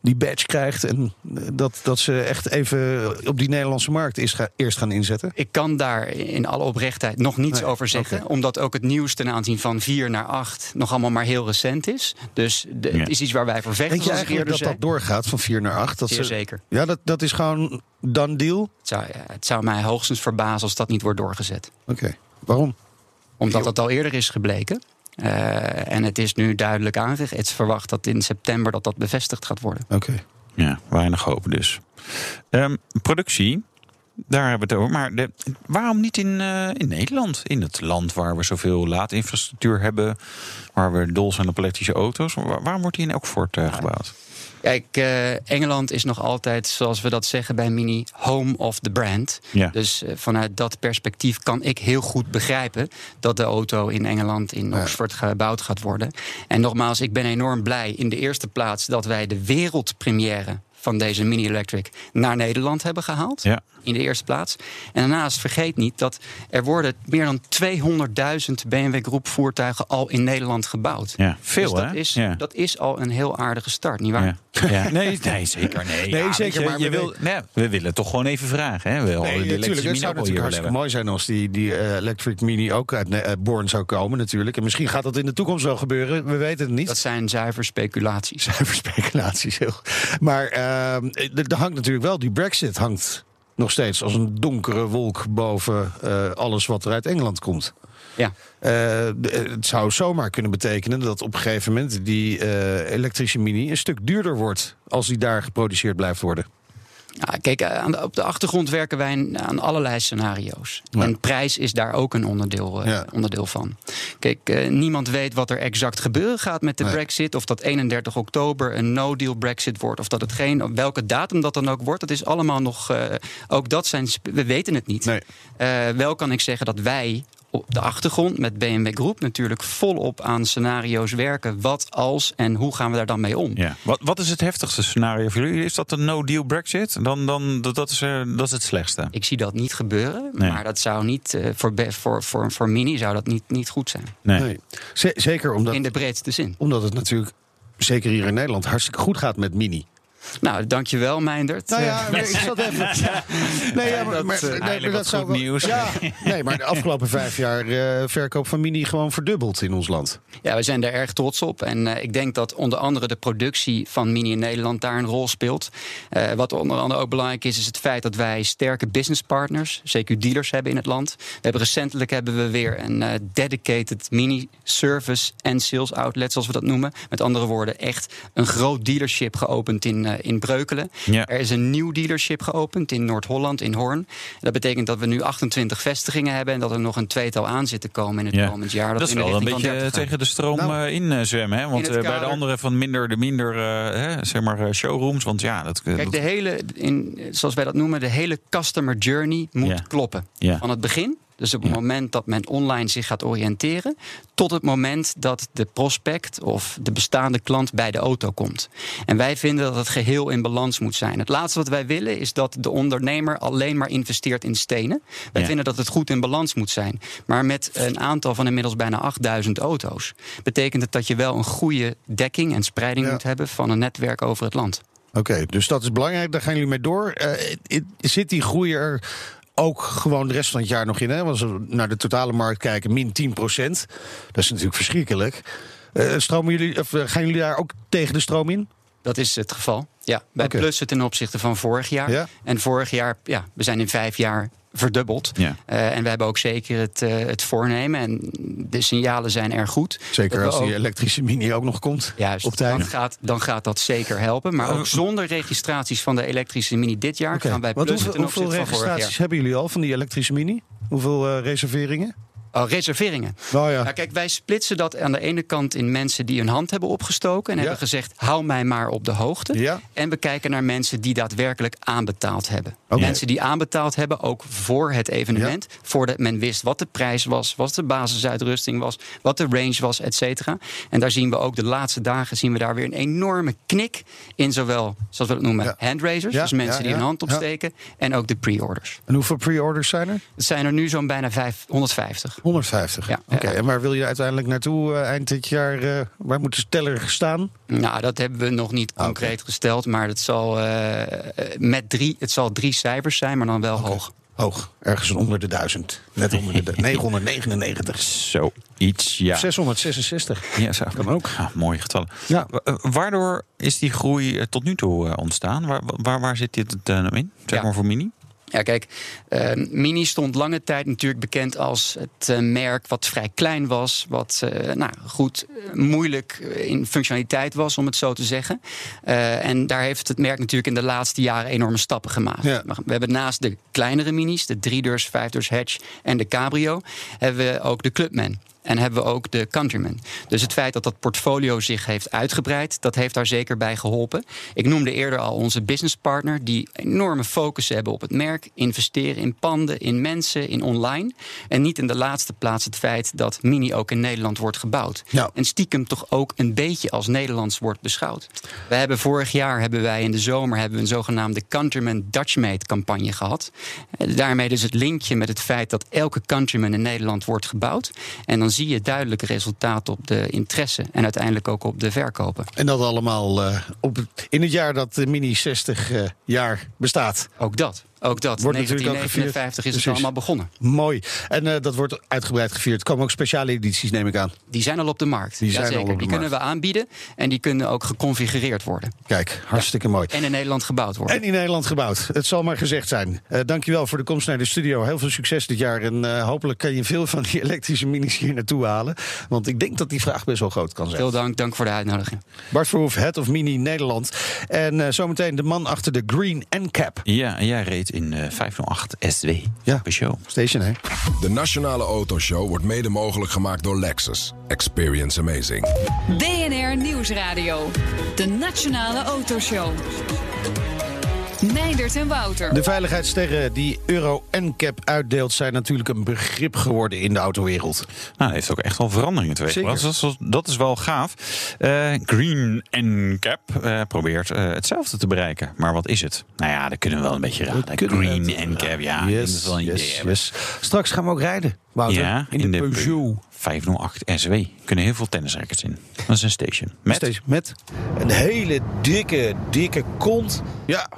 die badge krijgt... en dat, dat ze echt even op die Nederlandse markt is ga- eerst gaan inzetten? Ik kan daar in alle oprechtheid nog niets Nee, over zeggen. Omdat ook het nieuws ten aanzien van 4 naar 8 nog allemaal maar heel recent is. Dus de, Ja. het is iets waar wij voor vechten, Denk je eigenlijk eerder dat dat doorgaat van 4 naar 8? Dat Zeer ze, zeker. Ja, dat, dat is gewoon done deal? Het zou, het zou mij hoogstens verbazen als dat niet wordt doorgezet. Oké. Waarom? Omdat dat al eerder is gebleken. Uh, en het is nu duidelijk aangegeven. Het is verwacht dat in september dat dat bevestigd gaat worden. Oké. Ja, weinig hoop dus. Um, productie, daar hebben we het over. Maar de, waarom niet in, uh, in Nederland? In het land waar we zoveel laadinfrastructuur hebben. Waar we dol zijn op elektrische auto's. Waarom wordt die in Elkvoort uh, gebouwd? Kijk, uh, Engeland is nog altijd, zoals we dat zeggen bij Mini, home of the brand. Ja. Dus uh, vanuit dat perspectief kan ik heel goed begrijpen dat de auto in Engeland, in Oxford, gebouwd gaat worden. En nogmaals, ik ben enorm blij in de eerste plaats dat wij de wereldpremière van deze Mini Electric naar Nederland hebben gehaald. Ja. In de eerste plaats. En daarnaast vergeet niet dat er worden meer dan 200.000 BMW Groep voertuigen al in Nederland gebouwd. Ja, veel dus dat hè? Is, ja. dat is al een heel aardige start, nietwaar? Ja. Ja. Nee, nee, zeker. Nee, nee ja, zeker. Je, maar je we, wil, nee, we willen toch gewoon even vragen. Hè? We nee, die natuurlijk. Het zou natuurlijk hartstikke mooi zijn als die, die uh, Electric Mini ook uit uh, Born zou komen, natuurlijk. En misschien gaat dat in de toekomst wel gebeuren. We weten het niet. Dat zijn zuiver speculaties. Zuiver speculaties, heel. Maar uh, er hangt natuurlijk wel, die Brexit hangt nog steeds als een donkere wolk boven uh, alles wat er uit Engeland komt. Ja. Uh, het zou zomaar kunnen betekenen dat op een gegeven moment die elektrische mini een stuk duurder wordt als die daar geproduceerd blijft worden. Ja, kijk, aan de, op de achtergrond werken wij aan allerlei scenario's. Ja. En prijs is daar ook een onderdeel, uh, ja. onderdeel van. Kijk, uh, niemand weet wat er exact gebeuren gaat met de nee. Brexit. Of dat 31 oktober een no-deal Brexit wordt. Of dat het geen, welke datum dat dan ook wordt. Dat is allemaal nog. Uh, ook dat zijn. We weten het niet. Nee. wel kan ik zeggen dat wij op de achtergrond met BMW Groep natuurlijk volop aan scenario's werken. Wat als en hoe gaan we daar dan mee om? Ja. Wat, wat is het heftigste scenario voor jullie? Is dat een no-deal Brexit? Dan, dan, dat, is, uh, dat is het slechtste. Ik zie dat niet gebeuren. Nee. Maar dat zou niet, uh, voor, voor, voor, voor Mini zou dat niet, niet goed zijn. Nee. nee. Zeker omdat. In de breedste zin. Omdat het natuurlijk, zeker hier in Nederland, hartstikke goed gaat met Mini. Nou, dankjewel, Meindert. Nou ja, maar ik zat even. Ja. Nee, ja, maar, maar, dat, nee, maar dat zou wel, nieuws. Ja, nee, maar de afgelopen vijf jaar uh, verkoop van Mini gewoon verdubbeld in ons land. Ja, we zijn daar erg trots op. En uh, ik denk dat onder andere de productie van Mini in Nederland daar een rol speelt. Uh, wat onder andere ook belangrijk is, is het feit dat wij sterke business partners, CQ dealers hebben in het land. We hebben recentelijk hebben we weer een uh, dedicated Mini service en sales outlet, zoals we dat noemen. Met andere woorden, echt een groot dealership geopend in in Breukelen. Ja. Er is een nieuw dealership geopend in Noord-Holland, in Hoorn. Dat betekent dat we nu 28 vestigingen hebben en dat er nog een tweetal aan zit te komen in het ja. komend jaar. Dat, dat is wel een beetje tegen de stroom nou, in uh, zwemmen. Hè? Want bij de andere van minder, de minder hè, zeg maar, showrooms. Want ja, dat, Kijk, dat... de hele, in, zoals wij dat noemen, de hele customer journey moet kloppen. Van het begin dus op het ja. moment dat men online zich gaat oriënteren, tot het moment dat de prospect of de bestaande klant bij de auto komt. En wij vinden dat het geheel in balans moet zijn. Het laatste wat wij willen is dat de ondernemer alleen maar investeert in stenen. Wij Ja. vinden dat het goed in balans moet zijn. Maar met een aantal van inmiddels bijna 8000 auto's, betekent het dat je wel een goede dekking en spreiding Ja. moet hebben van een netwerk over het land. Oké, dus dat is belangrijk. Daar gaan jullie mee door. Eh, it- zit die groei er ook gewoon de rest van het jaar nog in? Hè? Als we naar de totale markt kijken, min 10 procent. Dat is natuurlijk verschrikkelijk. Eh, stromen jullie, of, eh, gaan jullie daar ook tegen de stroom in? Dat is het geval. Ja, wij Oké. plussen ten opzichte van vorig jaar. Ja. En vorig jaar, ja, we zijn in vijf jaar verdubbeld. Ja. Eh, en we hebben ook zeker het, eh, het voornemen. En de signalen zijn erg goed. Zeker als die ook- elektrische mini ook nog komt. Juist, op tijd. dan gaat, dan gaat dat zeker helpen. Maar ook zonder registraties van de elektrische Mini dit jaar gaan wij Want plussen hoeveel, hoeveel registraties hebben jullie al van die elektrische mini? Hoeveel eh, reserveringen? Oh, reserveringen. Nou ja. Nou, kijk, wij splitsen dat aan de ene kant in mensen die hun hand hebben opgestoken en Ja. hebben gezegd: hou mij maar op de hoogte. Ja. En we kijken naar mensen die daadwerkelijk aanbetaald hebben. Mensen die aanbetaald hebben, ook voor het evenement. Voordat men wist wat de prijs was, wat de basisuitrusting was, wat de range was, et cetera. En daar zien we ook de laatste dagen zien we daar weer een enorme knik in zowel, zoals we het noemen, Ja. handraisers. Ja, Dus mensen ja, die ja. hun hand Ja. opsteken. En ook de pre-orders. En hoeveel pre-orders zijn er? Het zijn er nu zo'n bijna vijf- 150. 150. Ja. Oké, en waar wil je uiteindelijk naartoe eh, eind dit jaar? eh, waar moet de steller staan? Nou, dat hebben we nog niet Ah, concreet gesteld. Maar het zal, eh, met drie, het zal drie cijfers zijn, maar dan wel hoog. Hoog, ergens onder de 1000. Net onder de du- 999. Zoiets, ja. 666. Ja, zo. Kan ook. Ja, mooie getallen. Ja. Wa- Waardoor is die groei tot nu toe ontstaan? Waar, waar, waar zit dit eh, nou in? Zeg Ja. maar voor Mini? Ja, kijk, uh, Mini stond lange tijd natuurlijk bekend als het uh, merk wat vrij klein was, wat uh, nou, goed moeilijk in functionaliteit was, om het zo te zeggen. en daar heeft het merk natuurlijk in de laatste jaren enorme stappen gemaakt. Ja. We hebben naast de kleinere minis, de 3-deurs, 5-deurs hatch en de cabrio, hebben we ook de Clubman. En hebben we ook de Countryman. Dus het feit dat dat portfolio zich heeft uitgebreid, dat heeft daar zeker bij geholpen. Ik noemde eerder al onze businesspartner, die enorme focus hebben op het merk, investeren in panden, in mensen, in online. En niet in de laatste plaats het feit dat Mini ook in Nederland wordt gebouwd. Ja. En stiekem toch ook een beetje als Nederlands wordt beschouwd. We hebben vorig jaar hebben wij in de zomer hebben we een zogenaamde Countryman Dutchmade campagne gehad. Daarmee dus het linkje met het feit dat elke Countryman in Nederland wordt gebouwd. En dan zie je duidelijk resultaat op de interesse en uiteindelijk ook op de verkopen. En dat allemaal uh, op, in het jaar dat de Mini 60 uh, jaar bestaat. Ook dat. Ook dat. Wordt 1959 is het allemaal begonnen. Mooi. En uh, dat wordt uitgebreid gevierd. Er komen ook speciale edities, neem ik aan. Die zijn al op de markt. Die, zijn al op de die kunnen we aanbieden. En die kunnen ook geconfigureerd worden. Kijk, hartstikke ja. mooi. En in Nederland gebouwd worden. En in Nederland gebouwd. Het zal maar gezegd zijn. Uh, dankjewel voor de komst naar de studio. Heel veel succes dit jaar. En uh, hopelijk kan je veel van die elektrische minis hier naartoe halen. Want ik denk dat die vraag best wel groot kan zijn. Veel dank. Dank voor de uitnodiging. Bart Verhoef, Head of Mini Nederland. En zometeen de man achter de Green NCAP. Ja, jij reed in 508 SW. Ja, show. Station, hè? De Nationale Autoshow wordt mede mogelijk gemaakt door Lexus. Experience amazing. BNR Nieuwsradio. De Nationale Autoshow. Meindert en Wouter. De veiligheidssterren die Euro NCAP uitdeelt... zijn natuurlijk een begrip geworden in de autowereld. Nou, heeft ook echt wel veranderingen teweeggebracht. Dat, is, dat is wel gaaf. Uh, Green NCAP uh, probeert uh, hetzelfde te bereiken. Maar wat is het? Nou ja, dat kunnen we wel een beetje raden. Green NCAP, ja. Yes, wel een yes, idee yes. Straks gaan we ook rijden, Wouter. Ja, in, in de, de Peugeot. 508 SW. Kunnen heel veel tennisrackets in. Dat is een station. Met? Station met een hele dikke, dikke kont. Ja,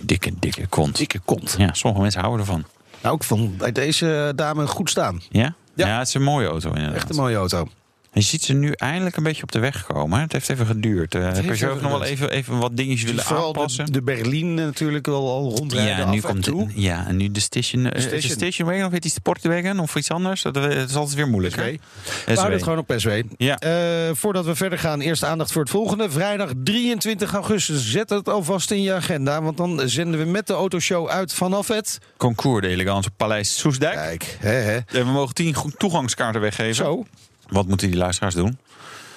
Dikke, dikke kont. Dikke kont. Ja, sommige mensen houden ervan. Nou, ik vond bij deze dame goed staan. Ja? Ja, ja het is een mooie auto inderdaad. Echt een mooie auto. Je ziet ze nu eindelijk een beetje op de weg komen. Het heeft even geduurd. Uh, heb je ook nog wel even, even wat dingetjes willen Vooral aanpassen? De, de Berlin natuurlijk wel al rondrijden ja, nu komt toe. De, ja, en nu de station, de station. Uh, station of heet die Sportwagen of iets anders? Dat, dat is altijd weer moeilijk. SW. We houden het gewoon op SW. Ja. Uh, voordat we verder gaan, eerst aandacht voor het volgende. Vrijdag 23 augustus. Zet het alvast in je agenda. Want dan zenden we met de autoshow uit vanaf het... Concours de Elegance Paleis Soesdijk. Kijk, hè, hè. We mogen 10 toegangskaarten weggeven. Zo. Wat moeten die luisteraars doen?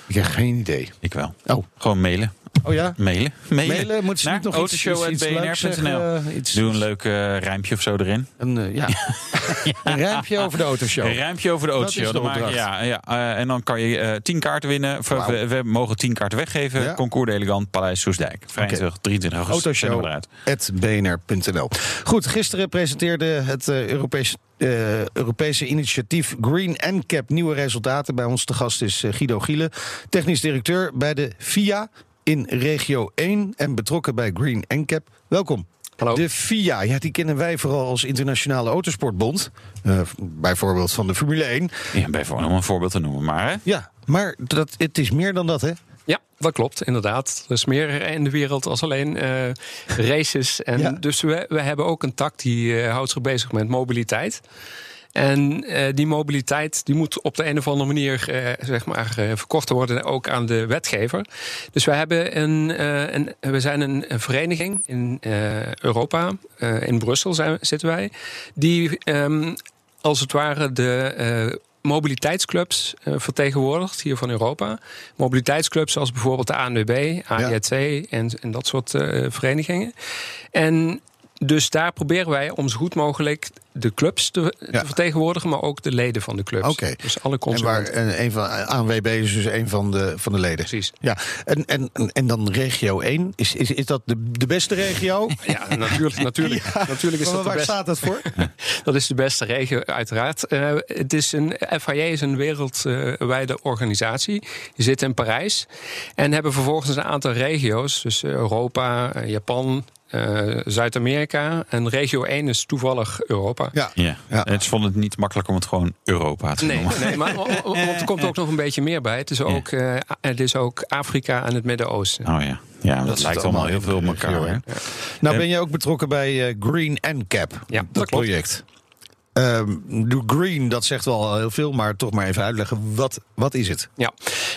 Ik heb geen idee. Ik wel. Oh. Gewoon mailen. Oh ja? Mailen. Mailen. Mailen moeten ze niet nog iets, iets, iets autoshow.bnr.nl. Iets... Doe een leuk uh, rijmpje of zo erin. Een, uh, ja. een rijmpje over de autoshow. Een rijmpje over de autoshow. Dan maak, ja, ja, en dan kan je tien kaarten winnen. Wow. We, we, mogen tien kaarten weggeven. Ja? Concours de Elegant, Paleis Soesdijk. Vrijdag okay. 23 augustus. Autoshow.bnr.nl Goed, gisteren presenteerde het Europese uh, Europese initiatief Green NCAP nieuwe resultaten. Bij ons te gast is Guido Gielen, technisch directeur bij de FIA in regio 1 en betrokken bij Green NCAP. Welkom. Hallo. De FIA, ja, die kennen wij vooral als Internationale Autosportbond. Uh, bijvoorbeeld van de Formule 1. Ja, bijvoorbeeld om een voorbeeld te noemen, maar hè? Ja, maar dat, het is meer dan dat, hè? Ja, dat klopt, inderdaad. Er is meer in de wereld als alleen uh, races. En ja. Dus we, we hebben ook een tak die uh, houdt zich bezig met mobiliteit. En uh, die mobiliteit die moet op de een of andere manier uh, zeg maar, uh, verkocht worden, ook aan de wetgever. Dus wij hebben een, een we zijn een, een vereniging in Europa, in Brussel zijn, zitten wij, die um, als het ware de mobiliteitsclubs vertegenwoordigd hier van Europa. Mobiliteitsclubs zoals bijvoorbeeld de ANWB, ja. en, en dat soort uh, verenigingen. En dus daar proberen wij om zo goed mogelijk de clubs te, ja. te, vertegenwoordigen, maar ook de leden van de clubs. Oké. Dus alle En waar een van ANWB is dus een van de, van de leden. Precies. Ja. En, en, en dan regio 1. Is, is, is dat de, de beste regio? Ja, natuurlijk. natuurlijk, ja. natuurlijk is maar dat waar de beste. staat dat voor? dat is de beste regio, uiteraard. Uh, het is een, FIA is een wereldwijde organisatie. Die zit in Parijs. En hebben vervolgens een aantal regio's. Dus Europa, Japan, eh, Zuid-Amerika. En regio 1 is toevallig Europa. Ja. Ja. Ja. Het vond het niet makkelijk om het gewoon Europa te Nee, noemen. nee maar want er komt ook nog een beetje meer bij. Het is ook, eh, het is ook Afrika en het Midden-Oosten. Oh ja, ja dat, lijkt allemaal heel veel op elkaar. hè? Nou ben je ook betrokken bij eh, Green NCAP, Ja, dat, project. De green, dat zegt wel heel veel, maar toch maar even uitleggen. Wat, wat is het? Ja,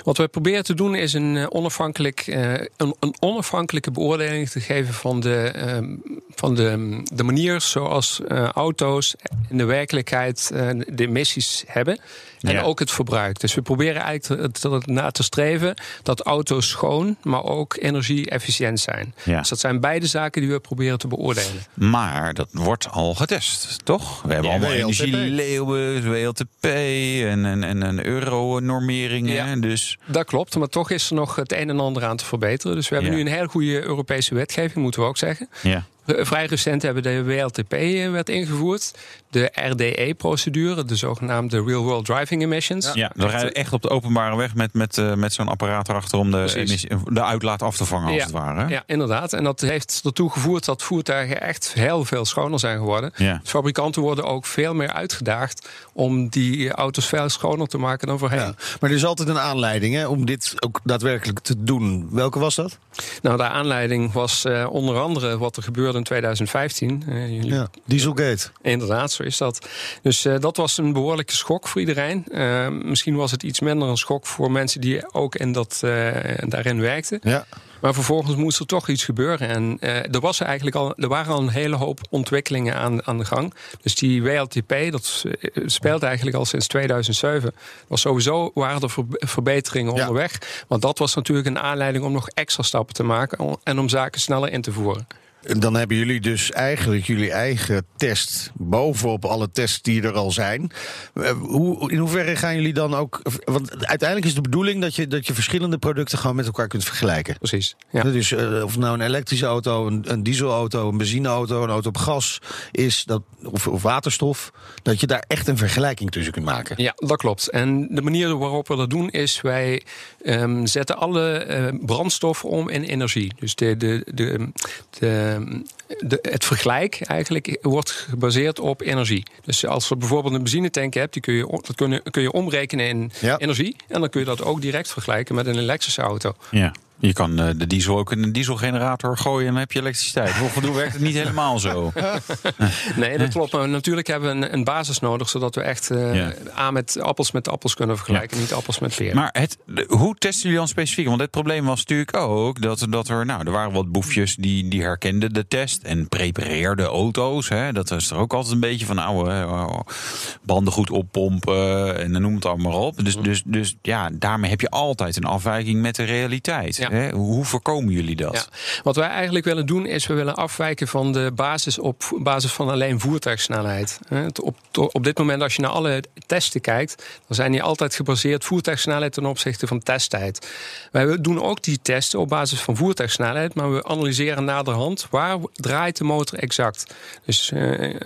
wat we proberen te doen is een, eh, onafhankelijk, eh, een, een onafhankelijke beoordeling te geven van de, ehm, van de, de manier zoals eh, auto's in de werkelijkheid de emissies hebben. En Ja. ook het verbruik. Dus we proberen eigenlijk te, te, na te streven dat auto's schoon, maar ook energie-efficiënt zijn. Ja. Dus dat zijn beide zaken die we proberen te beoordelen. Maar dat wordt al getest, toch? We hebben Ja, allemaal WLTP. Energieleeuwen, WLTP en, en, en, en euronormeringen. Ja. Dus Dat klopt, maar toch is er nog het een en ander aan te verbeteren. Dus we hebben Ja. nu een hele goede Europese wetgeving, moeten we ook zeggen. ja. Eh, Vrij recent hebben de WLTP-wet ingevoerd. De RDE-procedure, de zogenaamde Real World Driving Emissions. ja, we rijden echt op de openbare weg met, met, eh, met zo'n apparaat erachter om de, emissie, de uitlaat af te vangen, als Ja. het ware. Ja, inderdaad. En dat heeft ertoe gevoerd dat voertuigen echt heel veel schoner zijn geworden. Ja. Fabrikanten worden ook veel meer uitgedaagd om die auto's veel schoner te maken dan voorheen. Ja. Maar er is altijd een aanleiding hè, om dit ook daadwerkelijk te doen. Welke was dat? Nou, de aanleiding was eh, onder andere wat er gebeurde in 2015. Eh, jullie Ja, Dieselgate. Inderdaad, zo is dat. Dus eh, dat was een behoorlijke schok voor iedereen. Eh, misschien was het iets minder een schok voor mensen die ook in dat, eh, daarin werkten. Ja. Maar vervolgens moest er toch iets gebeuren. En eh, er, was eigenlijk al, er waren al een hele hoop ontwikkelingen aan, aan de gang. Dus die WLTP, dat eh, speelt eigenlijk al sinds 2007. Was sowieso waren er ver- verbeteringen Ja. onderweg. Want dat was natuurlijk een aanleiding om nog extra stappen te maken. En om zaken sneller in te voeren. En Dan hebben jullie dus eigenlijk jullie eigen test bovenop alle tests die er al zijn. Eh, Hoe, in hoeverre gaan jullie dan ook. Want uiteindelijk is de bedoeling dat je, dat je verschillende producten gewoon met elkaar kunt vergelijken. Precies. Ja. Dus eh, of nou een elektrische auto, een, een dieselauto, een benzineauto, een auto op gas is, dat, of, of waterstof, dat je daar echt een vergelijking tussen kunt maken. Ja, dat klopt. En de manier waarop we dat doen is wij ehm, zetten alle eh, brandstoffen om in energie. Dus de, de, de, de, um, de, het vergelijk eigenlijk wordt gebaseerd op energie. Dus als je bijvoorbeeld een benzinetank hebt, die kun je, dat kun je, kun je omrekenen in Ja. energie. En dan kun je dat ook direct vergelijken met een elektrische auto. Ja. Je kan eh, de diesel ook in een dieselgenerator gooien en dan heb je elektriciteit. Volgens werkt het niet helemaal zo. Nee, dat klopt. Maar natuurlijk hebben we een, basis nodig, zodat we echt eh, Ja. aan met appels met appels kunnen vergelijken, niet appels met peren. Maar het, hoe testen jullie dan specifiek? Want het probleem was natuurlijk ook dat, dat er, nou, er waren wat boefjes die, die herkenden de test en prepareerden auto's. Hè. Dat is er ook altijd een beetje van, hè, banden goed oppompen en dan noem het allemaal op. Dus, dus, dus ja, daarmee heb je altijd een afwijking met de realiteit. Ja. Hè. Hoe voorkomen jullie dat? Ja. Wat wij eigenlijk willen doen is we willen afwijken van de basis op basis van alleen voertuigsnelheid. Op, op dit moment als je naar alle testen kijkt, dan zijn die altijd gebaseerd voertuigsnelheid ten opzichte van testtijd. Wij doen ook die testen op basis van voertuigsnelheid, maar we analyseren naderhand waar draait de motor exact. Dus eh,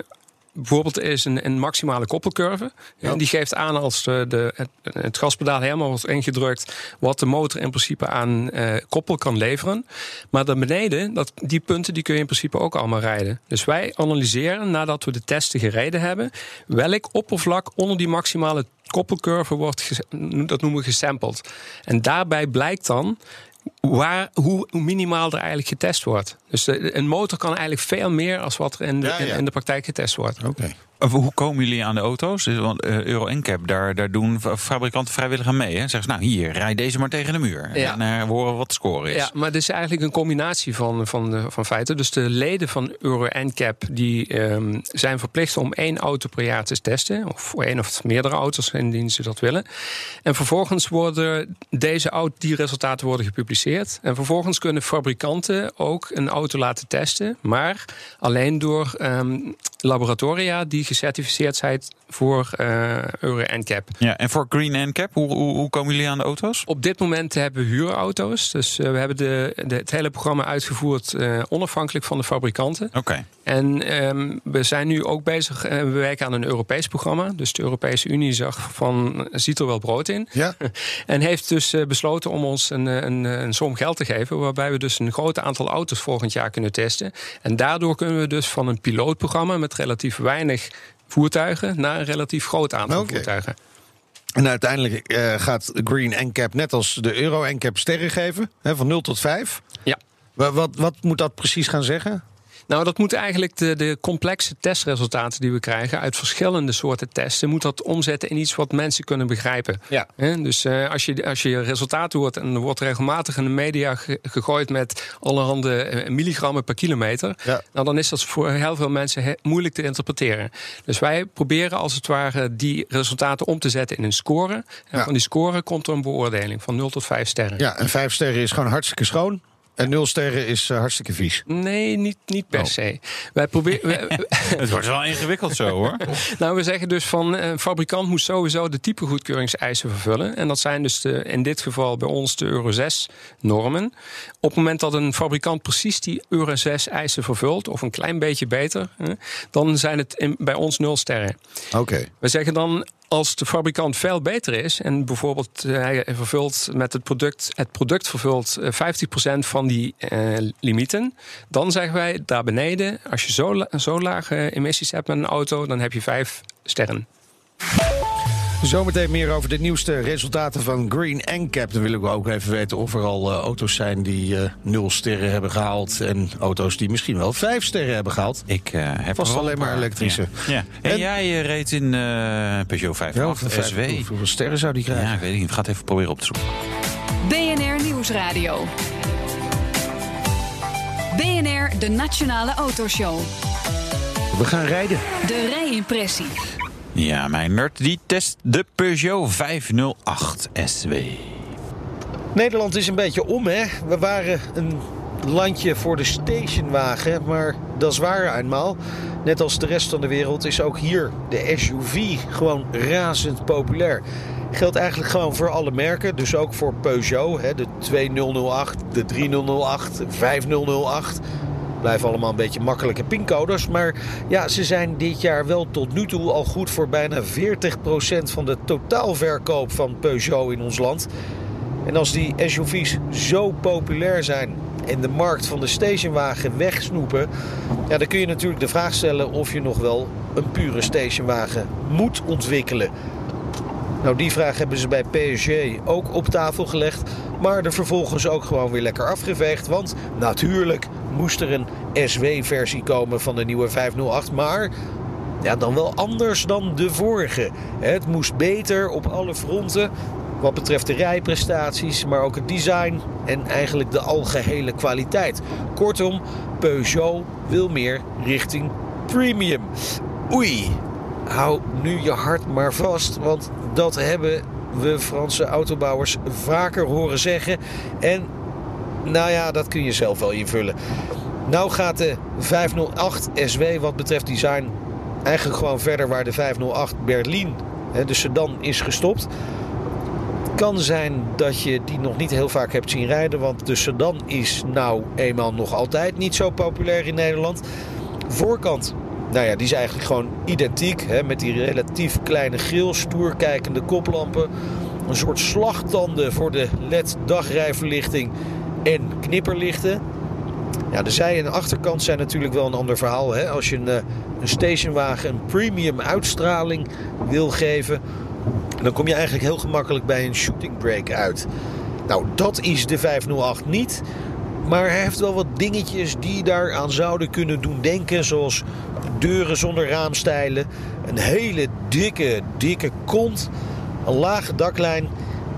Bijvoorbeeld is een, een maximale koppelcurve. En die geeft aan als de, de, het, het gaspedaal helemaal wordt ingedrukt... wat de motor in principe aan eh, koppel kan leveren. Maar daar beneden, dat, die punten die kun je in principe ook allemaal rijden. Dus wij analyseren nadat we de testen gereden hebben... welk oppervlak onder die maximale koppelcurve wordt, dat noemen we gesampled. En daarbij blijkt dan waar, hoe, hoe minimaal er eigenlijk getest wordt. Dus de- een motor kan eigenlijk veel meer als wat er in de, Ja, ja. In, in de praktijk getest wordt. Oké. Of Hoe komen jullie aan de auto's? Dus, Want eh, Euro NCAP, daar, daar doen fa- fabrikanten vrijwillig aan mee. Hè? Zeggen ze, nou hier, rijd deze maar tegen de muur. Ja. En eh, we horen wat de score is. Ja, maar het is eigenlijk een combinatie van, van, de- van feiten. Dus de leden van Euro NCAP die, ehm, zijn verplicht om één auto per jaar te testen. Of voor één of meerdere auto's indien ze dat willen. En vervolgens worden deze auto, die resultaten worden gepubliceerd. En vervolgens kunnen fabrikanten ook een auto laten testen. Maar alleen door ehm, laboratoria die gecertificeerd zijn voor eh Euro NCAP. Ja, en voor Green NCAP, hoe, hoe, hoe komen jullie aan de auto's? Op dit moment hebben we huurauto's. Dus eh, we hebben de, de, het hele programma uitgevoerd eh, onafhankelijk van de fabrikanten. Oké. En ehm, we zijn nu ook bezig, uh, we werken aan een Europees programma. Dus de Europese Unie zag van, ziet er wel brood in. Ja. en heeft dus uh, besloten om ons een, een, een, som geld te geven... waarbij we dus een groot aantal auto's volgend jaar kunnen testen. En daardoor kunnen we dus van een pilootprogramma... met relatief weinig voertuigen naar een relatief groot aantal voertuigen. En uiteindelijk eh, gaat Green NCAP net als de Euro NCAP sterren geven, hè, van 0 tot 5. Ja. Wa- Wat, wat moet dat precies gaan zeggen? Nou, dat moeten eigenlijk de, de complexe testresultaten die we krijgen uit verschillende soorten testen, moet dat omzetten in iets wat mensen kunnen begrijpen. Ja. Dus eh, als, je, als je resultaten hoort en er wordt regelmatig in de media ge- gegooid met allerhande eh, milligrammen per kilometer, Ja. nou, dan is dat voor heel veel mensen he- moeilijk te interpreteren. Dus wij proberen als het ware die resultaten om te zetten in een score. En Ja. van die score komt er een beoordeling van 0 tot 5 sterren. Ja, en 5 sterren is gewoon hartstikke schoon. En 0 sterren is eh, hartstikke vies. Nee, niet, niet per Oh. se. Wij proberen. Het wordt wel ingewikkeld zo hoor. Nou, we zeggen dus van eh, een fabrikant moet sowieso de typegoedkeuringseisen vervullen. En dat zijn dus de, in dit geval bij ons de Euro 6 normen. Op het moment dat een fabrikant precies die Euro 6 eisen vervult, of een klein beetje beter, hè, dan zijn het in- bij ons nul sterren. Oké. We zeggen dan. Als de fabrikant veel beter is en bijvoorbeeld eh, hij vervult met het product, het product vervult eh, 50% van die eh, limieten, dan zeggen wij daar beneden, als je zo, zo lage emissies hebt met een auto, dan heb je vijf sterren. Zometeen meer over de nieuwste resultaten van Green NCAP. Dan wil ik ook even weten of er al eh, auto's zijn die eh 0 sterren hebben gehaald. En auto's die misschien wel 5 sterren hebben gehaald. Ik eh, heb Vast alleen een maar elektrische. Ja. ja. En, En- jij reed in eh, Peugeot 508 vijf- SW. Hoeveel sterren zou die krijgen? Ja, ik weet niet. We gaan het even proberen op te zoeken. BNR Nieuwsradio. BNR, de Nationale Autoshow. We gaan rijden. De rijimpressie. Ja, mijn nerd die test de Peugeot 508 SW. Nederland is een beetje om, hè? We waren een landje voor de stationwagen, maar dat is waar eenmaal. Net als de rest van de wereld is ook hier de SUV gewoon razend populair. Geldt eigenlijk gewoon voor alle merken, dus ook voor Peugeot, hè? de 2008, de 3008, de 5008. Blijven allemaal een beetje makkelijke pincodes. Maar ja, ze zijn dit jaar wel tot nu toe al goed voor bijna 40% van de totaalverkoop van Peugeot in ons land. En als die SUV's zo populair zijn en de markt van de stationwagen wegsnoepen, ja, dan kun je natuurlijk de vraag stellen of je nog wel een pure stationwagen moet ontwikkelen. Nou, die vraag hebben ze bij PSG ook op tafel gelegd, maar er vervolgens ook gewoon weer lekker afgeveegd. Want natuurlijk moest er een SW-versie komen van de nieuwe 508, maar ja, dan wel anders dan de vorige. Het moest beter op alle fronten. Wat betreft de rijprestaties, maar ook het design en eigenlijk de algehele kwaliteit. Kortom, Peugeot wil meer richting premium. Oei, hou nu je hart maar vast, want dat hebben we Franse autobouwers vaker horen zeggen. En nou ja, dat kun je zelf wel invullen. Nou gaat de 508 SW wat betreft design eigenlijk gewoon verder waar de 508 Berlin, de sedan, is gestopt. Kan zijn dat je die nog niet heel vaak hebt zien rijden, want de sedan is nou eenmaal nog altijd niet zo populair in Nederland. Voorkant, nou ja, die is eigenlijk gewoon identiek, hè, met die relatief kleine grill, stoer kijkende koplampen, een soort slagtanden voor de LED-dagrijverlichting en knipperlichten. Ja, de zij- en achterkant zijn natuurlijk wel een ander verhaal. Hè? Als je een, eh, een stationwagen een premium uitstraling wil geven, dan kom je eigenlijk heel gemakkelijk bij een shooting brake uit. Nou, dat is de 508 niet. Maar hij heeft wel wat dingetjes die daaraan zouden kunnen doen denken. Zoals deuren zonder raamstijlen. Een hele dikke, dikke kont. Een lage daklijn.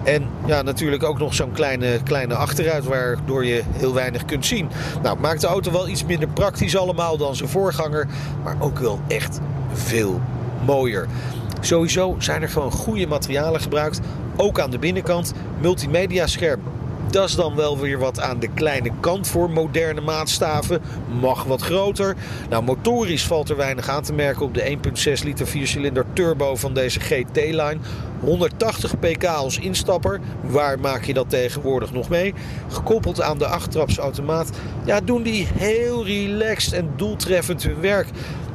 En ja, natuurlijk ook nog zo'n kleine, kleine achteruit waardoor je heel weinig kunt zien. Nou, maakt de auto wel iets minder praktisch allemaal dan zijn voorganger. Maar ook wel echt veel mooier. Sowieso zijn er gewoon goede materialen gebruikt. Ook aan de binnenkant. Multimedia scherm Dat is dan wel weer wat aan de kleine kant voor moderne maatstaven. Mag wat groter. Nou, motorisch valt er weinig aan te merken op de 1,6 liter viercilinder turbo van deze GT-line. 180 pk als instapper. Waar maak je dat tegenwoordig nog mee? Gekoppeld aan de achttrapsautomaat. Ja, doen die heel relaxed en doeltreffend hun werk.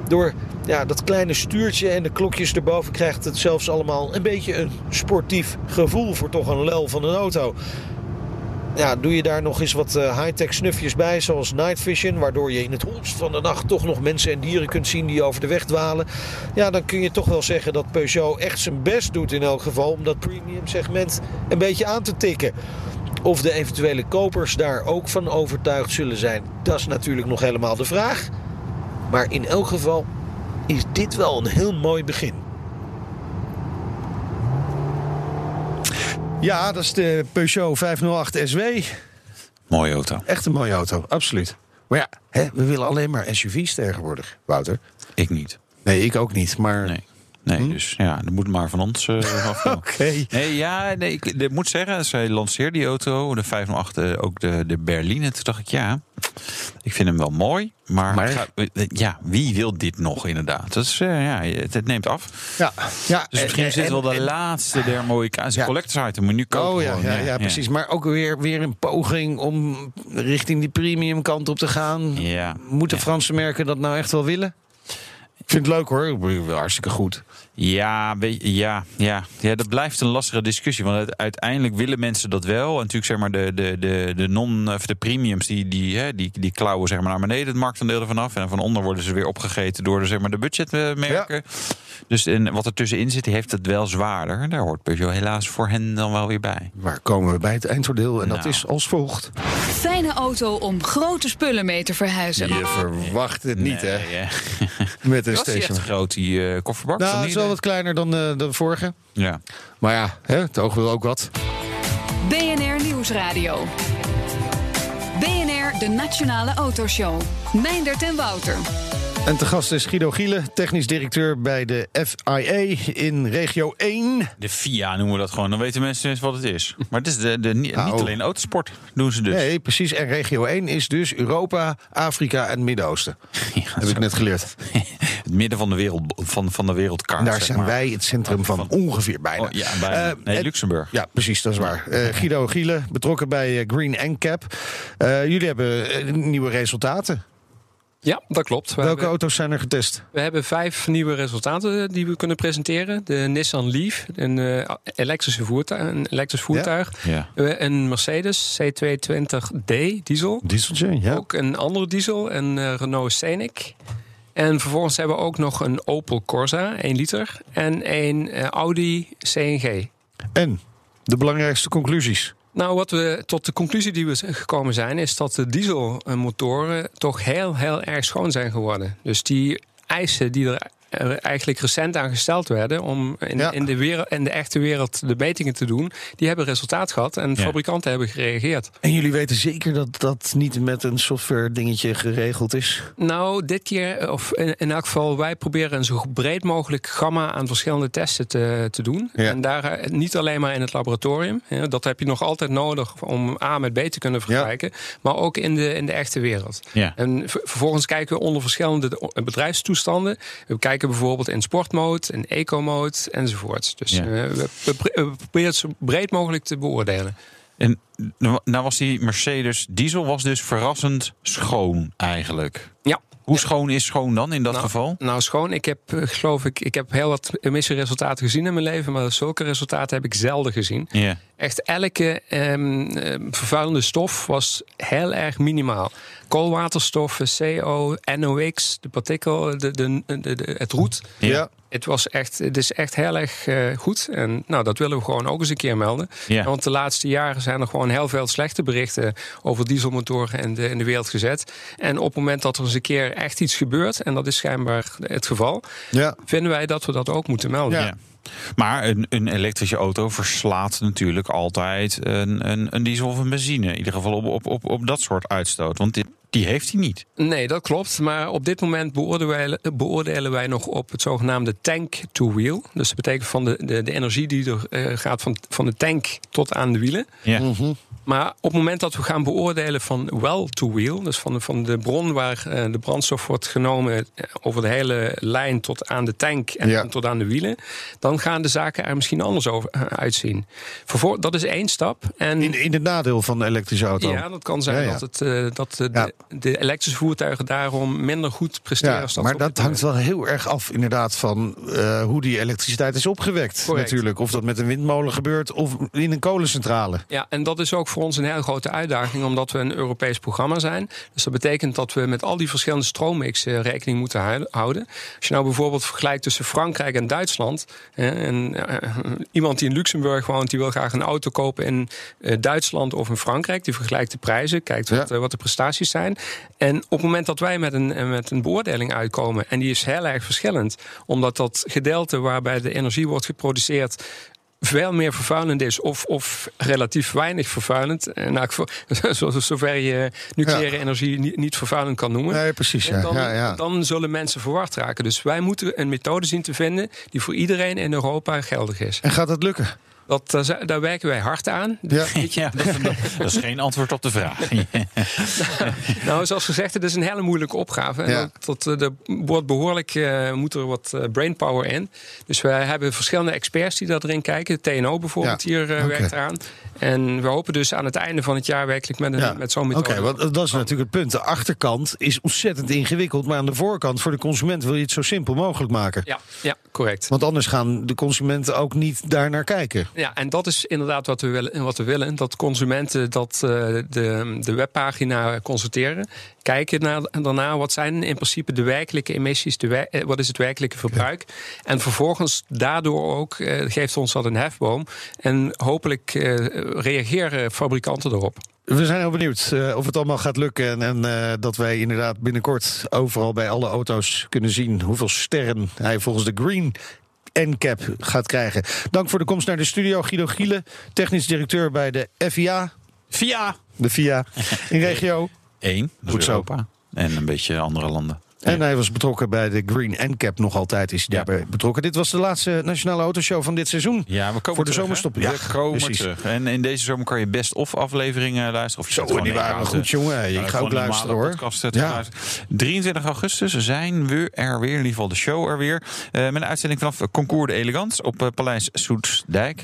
Door ja, dat kleine stuurtje en de klokjes erboven krijgt het zelfs allemaal een beetje een sportief gevoel voor toch een lel van een auto. Ja, doe je daar nog eens wat uh, high-tech snufjes bij, zoals night vision, waardoor je in het holst van de nacht toch nog mensen en dieren kunt zien die over de weg dwalen. Ja, dan kun je toch wel zeggen dat Peugeot echt zijn best doet in elk geval om dat premium segment een beetje aan te tikken. Of de eventuele kopers daar ook van overtuigd zullen zijn, dat is natuurlijk nog helemaal de vraag. Maar in elk geval is dit wel een heel mooi begin. Ja, dat is de Peugeot 508 SW. Mooie auto. Echt een mooie auto, absoluut. Maar ja, hè, we willen alleen maar SUV's tegenwoordig, Wouter. Ik niet. Nee, ik ook niet. Maar Nee. Nee, Hm? dus ja, dat moet maar van ons uh, afkomen. Oké. Nee, ja, nee, ik, ik moet zeggen, zij lanceerde die auto, de 508, eh, ook de, de Berline. Toen dacht ik, ja, ik vind hem wel mooi. Maar, Maar- ga- eh, ja, wie wil dit nog inderdaad? Dat is, ja, het, het neemt af. Ja, ja Dus misschien is dit wel de laatste der mooie. Ja. collectors item, je nu kopen. Oh ja, ja, ja, precies. Maar ook weer, weer een poging om richting die premium kant op te gaan. Ja. Moeten. Franse merken dat nou echt wel willen? Ik vind het leuk hoor, hartstikke goed. Ja, weet je, ja, ja, ja, dat blijft een lastige discussie. Want uite- uiteindelijk willen mensen dat wel. En natuurlijk zeg maar de, de, de, de non of de premiums die, die, hè, die, die klauwen zeg maar, naar beneden het marktaandeel ervan af. En van onder worden ze weer opgegeten door de, zeg maar, de budgetmerken. Dus en wat er tussenin zit, die heeft het wel zwaarder. Daar hoort Peugeot helaas voor hen dan wel weer bij. Waar komen we bij het eindoordeel? En dat Nou. is als volgt. Fijne auto om grote spullen mee te verhuizen. Je verwacht het niet, hè? Nee, hè. Met een Was echt station. groot, die eh, kofferbak? Nou, het is wel wat kleiner dan de, de vorige. Ja. Maar ja, hè, het oog wil ook wat. BNR Nieuwsradio. BNR, de Nationale Autoshow. Meindert en Wouter. En te gast is Guido Giele, technisch directeur bij de FIA in regio 1. De FIA noemen we dat gewoon. Dan weten mensen eens wat het is. Maar het is de, de, niet, niet alleen autosport doen ze dus. Nee, precies. En regio 1 is dus Europa, Afrika en Midden-Oosten. Ja, Heb ik net geleerd. het midden van de wereld van, van de wereldkaart. Daar zijn maar. wij het centrum van ongeveer bijna. Oh, ja, bijna. Eh, nee, Luxemburg. Ja, precies, dat is waar. Eh, Guido Giele, betrokken bij eh, Green NCAP. Eh jullie hebben nieuwe resultaten. Ja, dat klopt. We Welke hebben, auto's zijn er getest? we hebben vijf nieuwe resultaten die we kunnen presenteren. De Nissan Leaf, een, eh, elektrische voertuig, een elektrisch voertuig. Ja. Eh, Een Mercedes C220D diesel. Dieseltje, ja. Ook een andere diesel, een eh, Renault Scenic. En vervolgens hebben we ook nog een Opel Corsa, 1 liter. En een eh, Audi CNG. En de belangrijkste conclusies. Nou, wat we tot de conclusie die we gekomen zijn, is dat de dieselmotoren toch heel, heel erg schoon zijn geworden. Dus die eisen die er eigenlijk recent aan gesteld werden om in, Ja. in, de, wereld, in de echte wereld de metingen te doen, die hebben resultaat gehad en Ja. fabrikanten hebben gereageerd. En jullie weten zeker dat dat niet met een software dingetje geregeld is? Nou, dit keer, of in, in elk geval, wij proberen een zo breed mogelijk gamma aan verschillende testen te, te doen. Ja. En daar eh, niet alleen maar in het laboratorium. hè, dat heb je nog altijd nodig om A met B te kunnen vergelijken. Maar ook in de, in de echte wereld. Ja. En ver- vervolgens kijken we onder verschillende de- bedrijfstoestanden. We kijken bijvoorbeeld in sportmode, in eco-mode enzovoort. Dus Ja. eh, we, proberen het zo breed mogelijk te beoordelen. En nou was die Mercedes diesel was dus verrassend schoon eigenlijk. Ja. Hoe schoon is schoon dan in dat Nou, geval? Nou, schoon. Ik heb, eh, geloof ik, ik heb heel wat emissieresultaten gezien in mijn leven, maar zulke resultaten heb ik zelden gezien. Ja. Echt elke ehm, eh, vervuilende stof was heel erg minimaal. Koolwaterstoffen, CO, NOx, de partikel, de, de, de, de- het roet. Ja. Het, was echt, het is echt heel erg eh, goed. En nou, dat willen we gewoon ook eens een keer melden. Ja. Want de laatste jaren zijn er gewoon heel veel slechte berichten over dieselmotoren in de, in de wereld gezet. En op het moment dat er eens een keer echt iets gebeurt, en dat is schijnbaar het geval, Ja. vinden wij dat we dat ook moeten melden. Ja. Maar een, een elektrische auto verslaat natuurlijk altijd een, een, een diesel of een benzine. In ieder geval op, op, op, op dat soort uitstoot. Want dit, die heeft hij niet. Nee, dat klopt. Maar op dit moment beoordelen wij, beoordelen wij nog op het zogenaamde tank-to-wheel. Dus dat betekent van de, de, de energie die er uh, gaat van, van de tank tot aan de wielen. Ja. Maar op het moment dat we gaan beoordelen van well-to-wheel, dus van de, van de bron waar uh, de brandstof wordt genomen over de hele lijn tot aan de tank en Ja. tot aan de wielen, dan gaan de zaken er misschien anders over, uh, uitzien. Vervol- dat is één stap. En In, in het nadeel van de elektrische auto. ja, dat kan zijn Ja, ja. dat, het, eh, dat de. De, elektrische voertuigen daarom minder goed presteren. Ja, maar dat hangt wel heel erg af inderdaad van eh, hoe die elektriciteit is opgewekt. Correct. Natuurlijk. Of dat met een windmolen gebeurt of in een kolencentrale. Ja, en dat is ook voor ons een hele grote uitdaging, omdat we een Europees programma zijn. Dus dat betekent dat we met al die verschillende stroommixen rekening moeten houden. Als je nou bijvoorbeeld vergelijkt tussen Frankrijk en Duitsland. hè, en eh, iemand die in Luxemburg woont, die wil graag een auto kopen in eh, Duitsland of in Frankrijk. Die vergelijkt de prijzen, kijkt wat, Ja. eh, wat de prestaties zijn. En op het moment dat wij met een, eh, met een beoordeling uitkomen, en die is heel erg verschillend, omdat dat gedeelte waarbij de energie wordt geproduceerd veel meer vervuilend is of, of relatief weinig vervuilend. En nou, zover je nucleaire Ja. energie niet, niet vervuilend kan noemen. Nee, precies. Ja. dan, Ja, ja. dan zullen mensen verward raken. Dus wij moeten een methode zien te vinden die voor iedereen in Europa geldig is. En gaat dat lukken? Dat, eh, daar werken wij hard aan. Ja. Ja, dat, is- dat is geen antwoord op de vraag. Nou, zoals gezegd, het is een hele moeilijke opgave. En Ja. dat, dat, eh, er wordt behoorlijk, eh, moet er wat eh, brainpower in. Dus wij hebben verschillende experts die dat erin kijken. TNO bijvoorbeeld Ja. hier Oké. werkt eraan. En we hopen dus aan het einde van het jaar werkelijk met, een, Ja. met zo'n Oké, want dat is natuurlijk het punt. De achterkant is ontzettend ingewikkeld. Maar aan de voorkant voor de consument wil je het zo simpel mogelijk maken. Ja, ja, correct. Want anders gaan de consumenten ook niet daar naar kijken. Ja, en dat is inderdaad wat we willen. Wat we willen dat consumenten dat, eh, de, de webpagina consulteren. Kijken naar, daarna wat zijn in principe de werkelijke emissies, de, wer- eh, wat is het werkelijke verbruik. En vervolgens daardoor ook eh, geeft ons dat een hefboom. En hopelijk reageren fabrikanten erop. We zijn heel benieuwd eh, of het allemaal gaat lukken. En, en eh, dat wij inderdaad binnenkort overal bij alle auto's kunnen zien hoeveel sterren hij volgens de Green NCAP gaat krijgen. Dank voor de komst naar de studio. Guido Giele, technisch directeur bij de FIA, Via de FIA in regio. één, dat Goed is zo. Europa. En een beetje andere landen. En hij was betrokken bij de Green NCAP. Nog altijd is hij Ja. daarbij betrokken. Dit was de laatste Nationale Autoshow van dit seizoen. Ja, we komen Voor de terug, hè? zomerstop. We Ja, komen precies. terug. En in deze zomer kan je best of afleveringen luisteren. Of je Zo, die waren goed, jongen. nou, Ik ga ook luisteren, hoor. eh, Ja. luisteren. 23 augustus zijn we er weer. In ieder geval de show er weer. Eh, met een uitzending vanaf Concours de Elegance op eh, Paleis.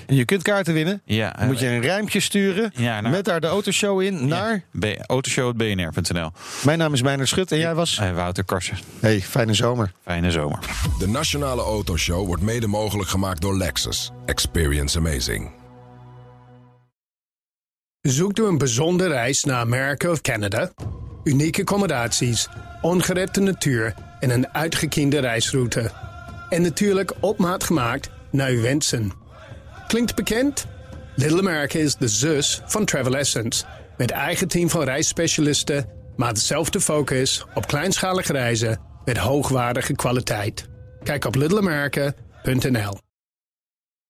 En je kunt kaarten winnen. Ja, Dan moet je een rijmpje sturen. Ja, naar- Met daar de autoshow in. Naar. B- autoshow.bnr.nl. Mijn naam is Meijner Schut. En jij was. Wouter Karsen. Hey, fijne zomer. Fijne zomer. De Nationale Autoshow wordt mede mogelijk gemaakt door Lexus. Experience amazing. Zoekt u een bijzondere reis naar Amerika of Canada? Unieke accommodaties, ongerepte natuur en een uitgekiende reisroute. En natuurlijk op maat gemaakt naar uw wensen. Klinkt bekend? Little America is de zus van Travel Essence. Met eigen team van reisspecialisten, maar dezelfde focus op kleinschalige reizen met hoogwaardige kwaliteit. Kijk op littleamerica.nl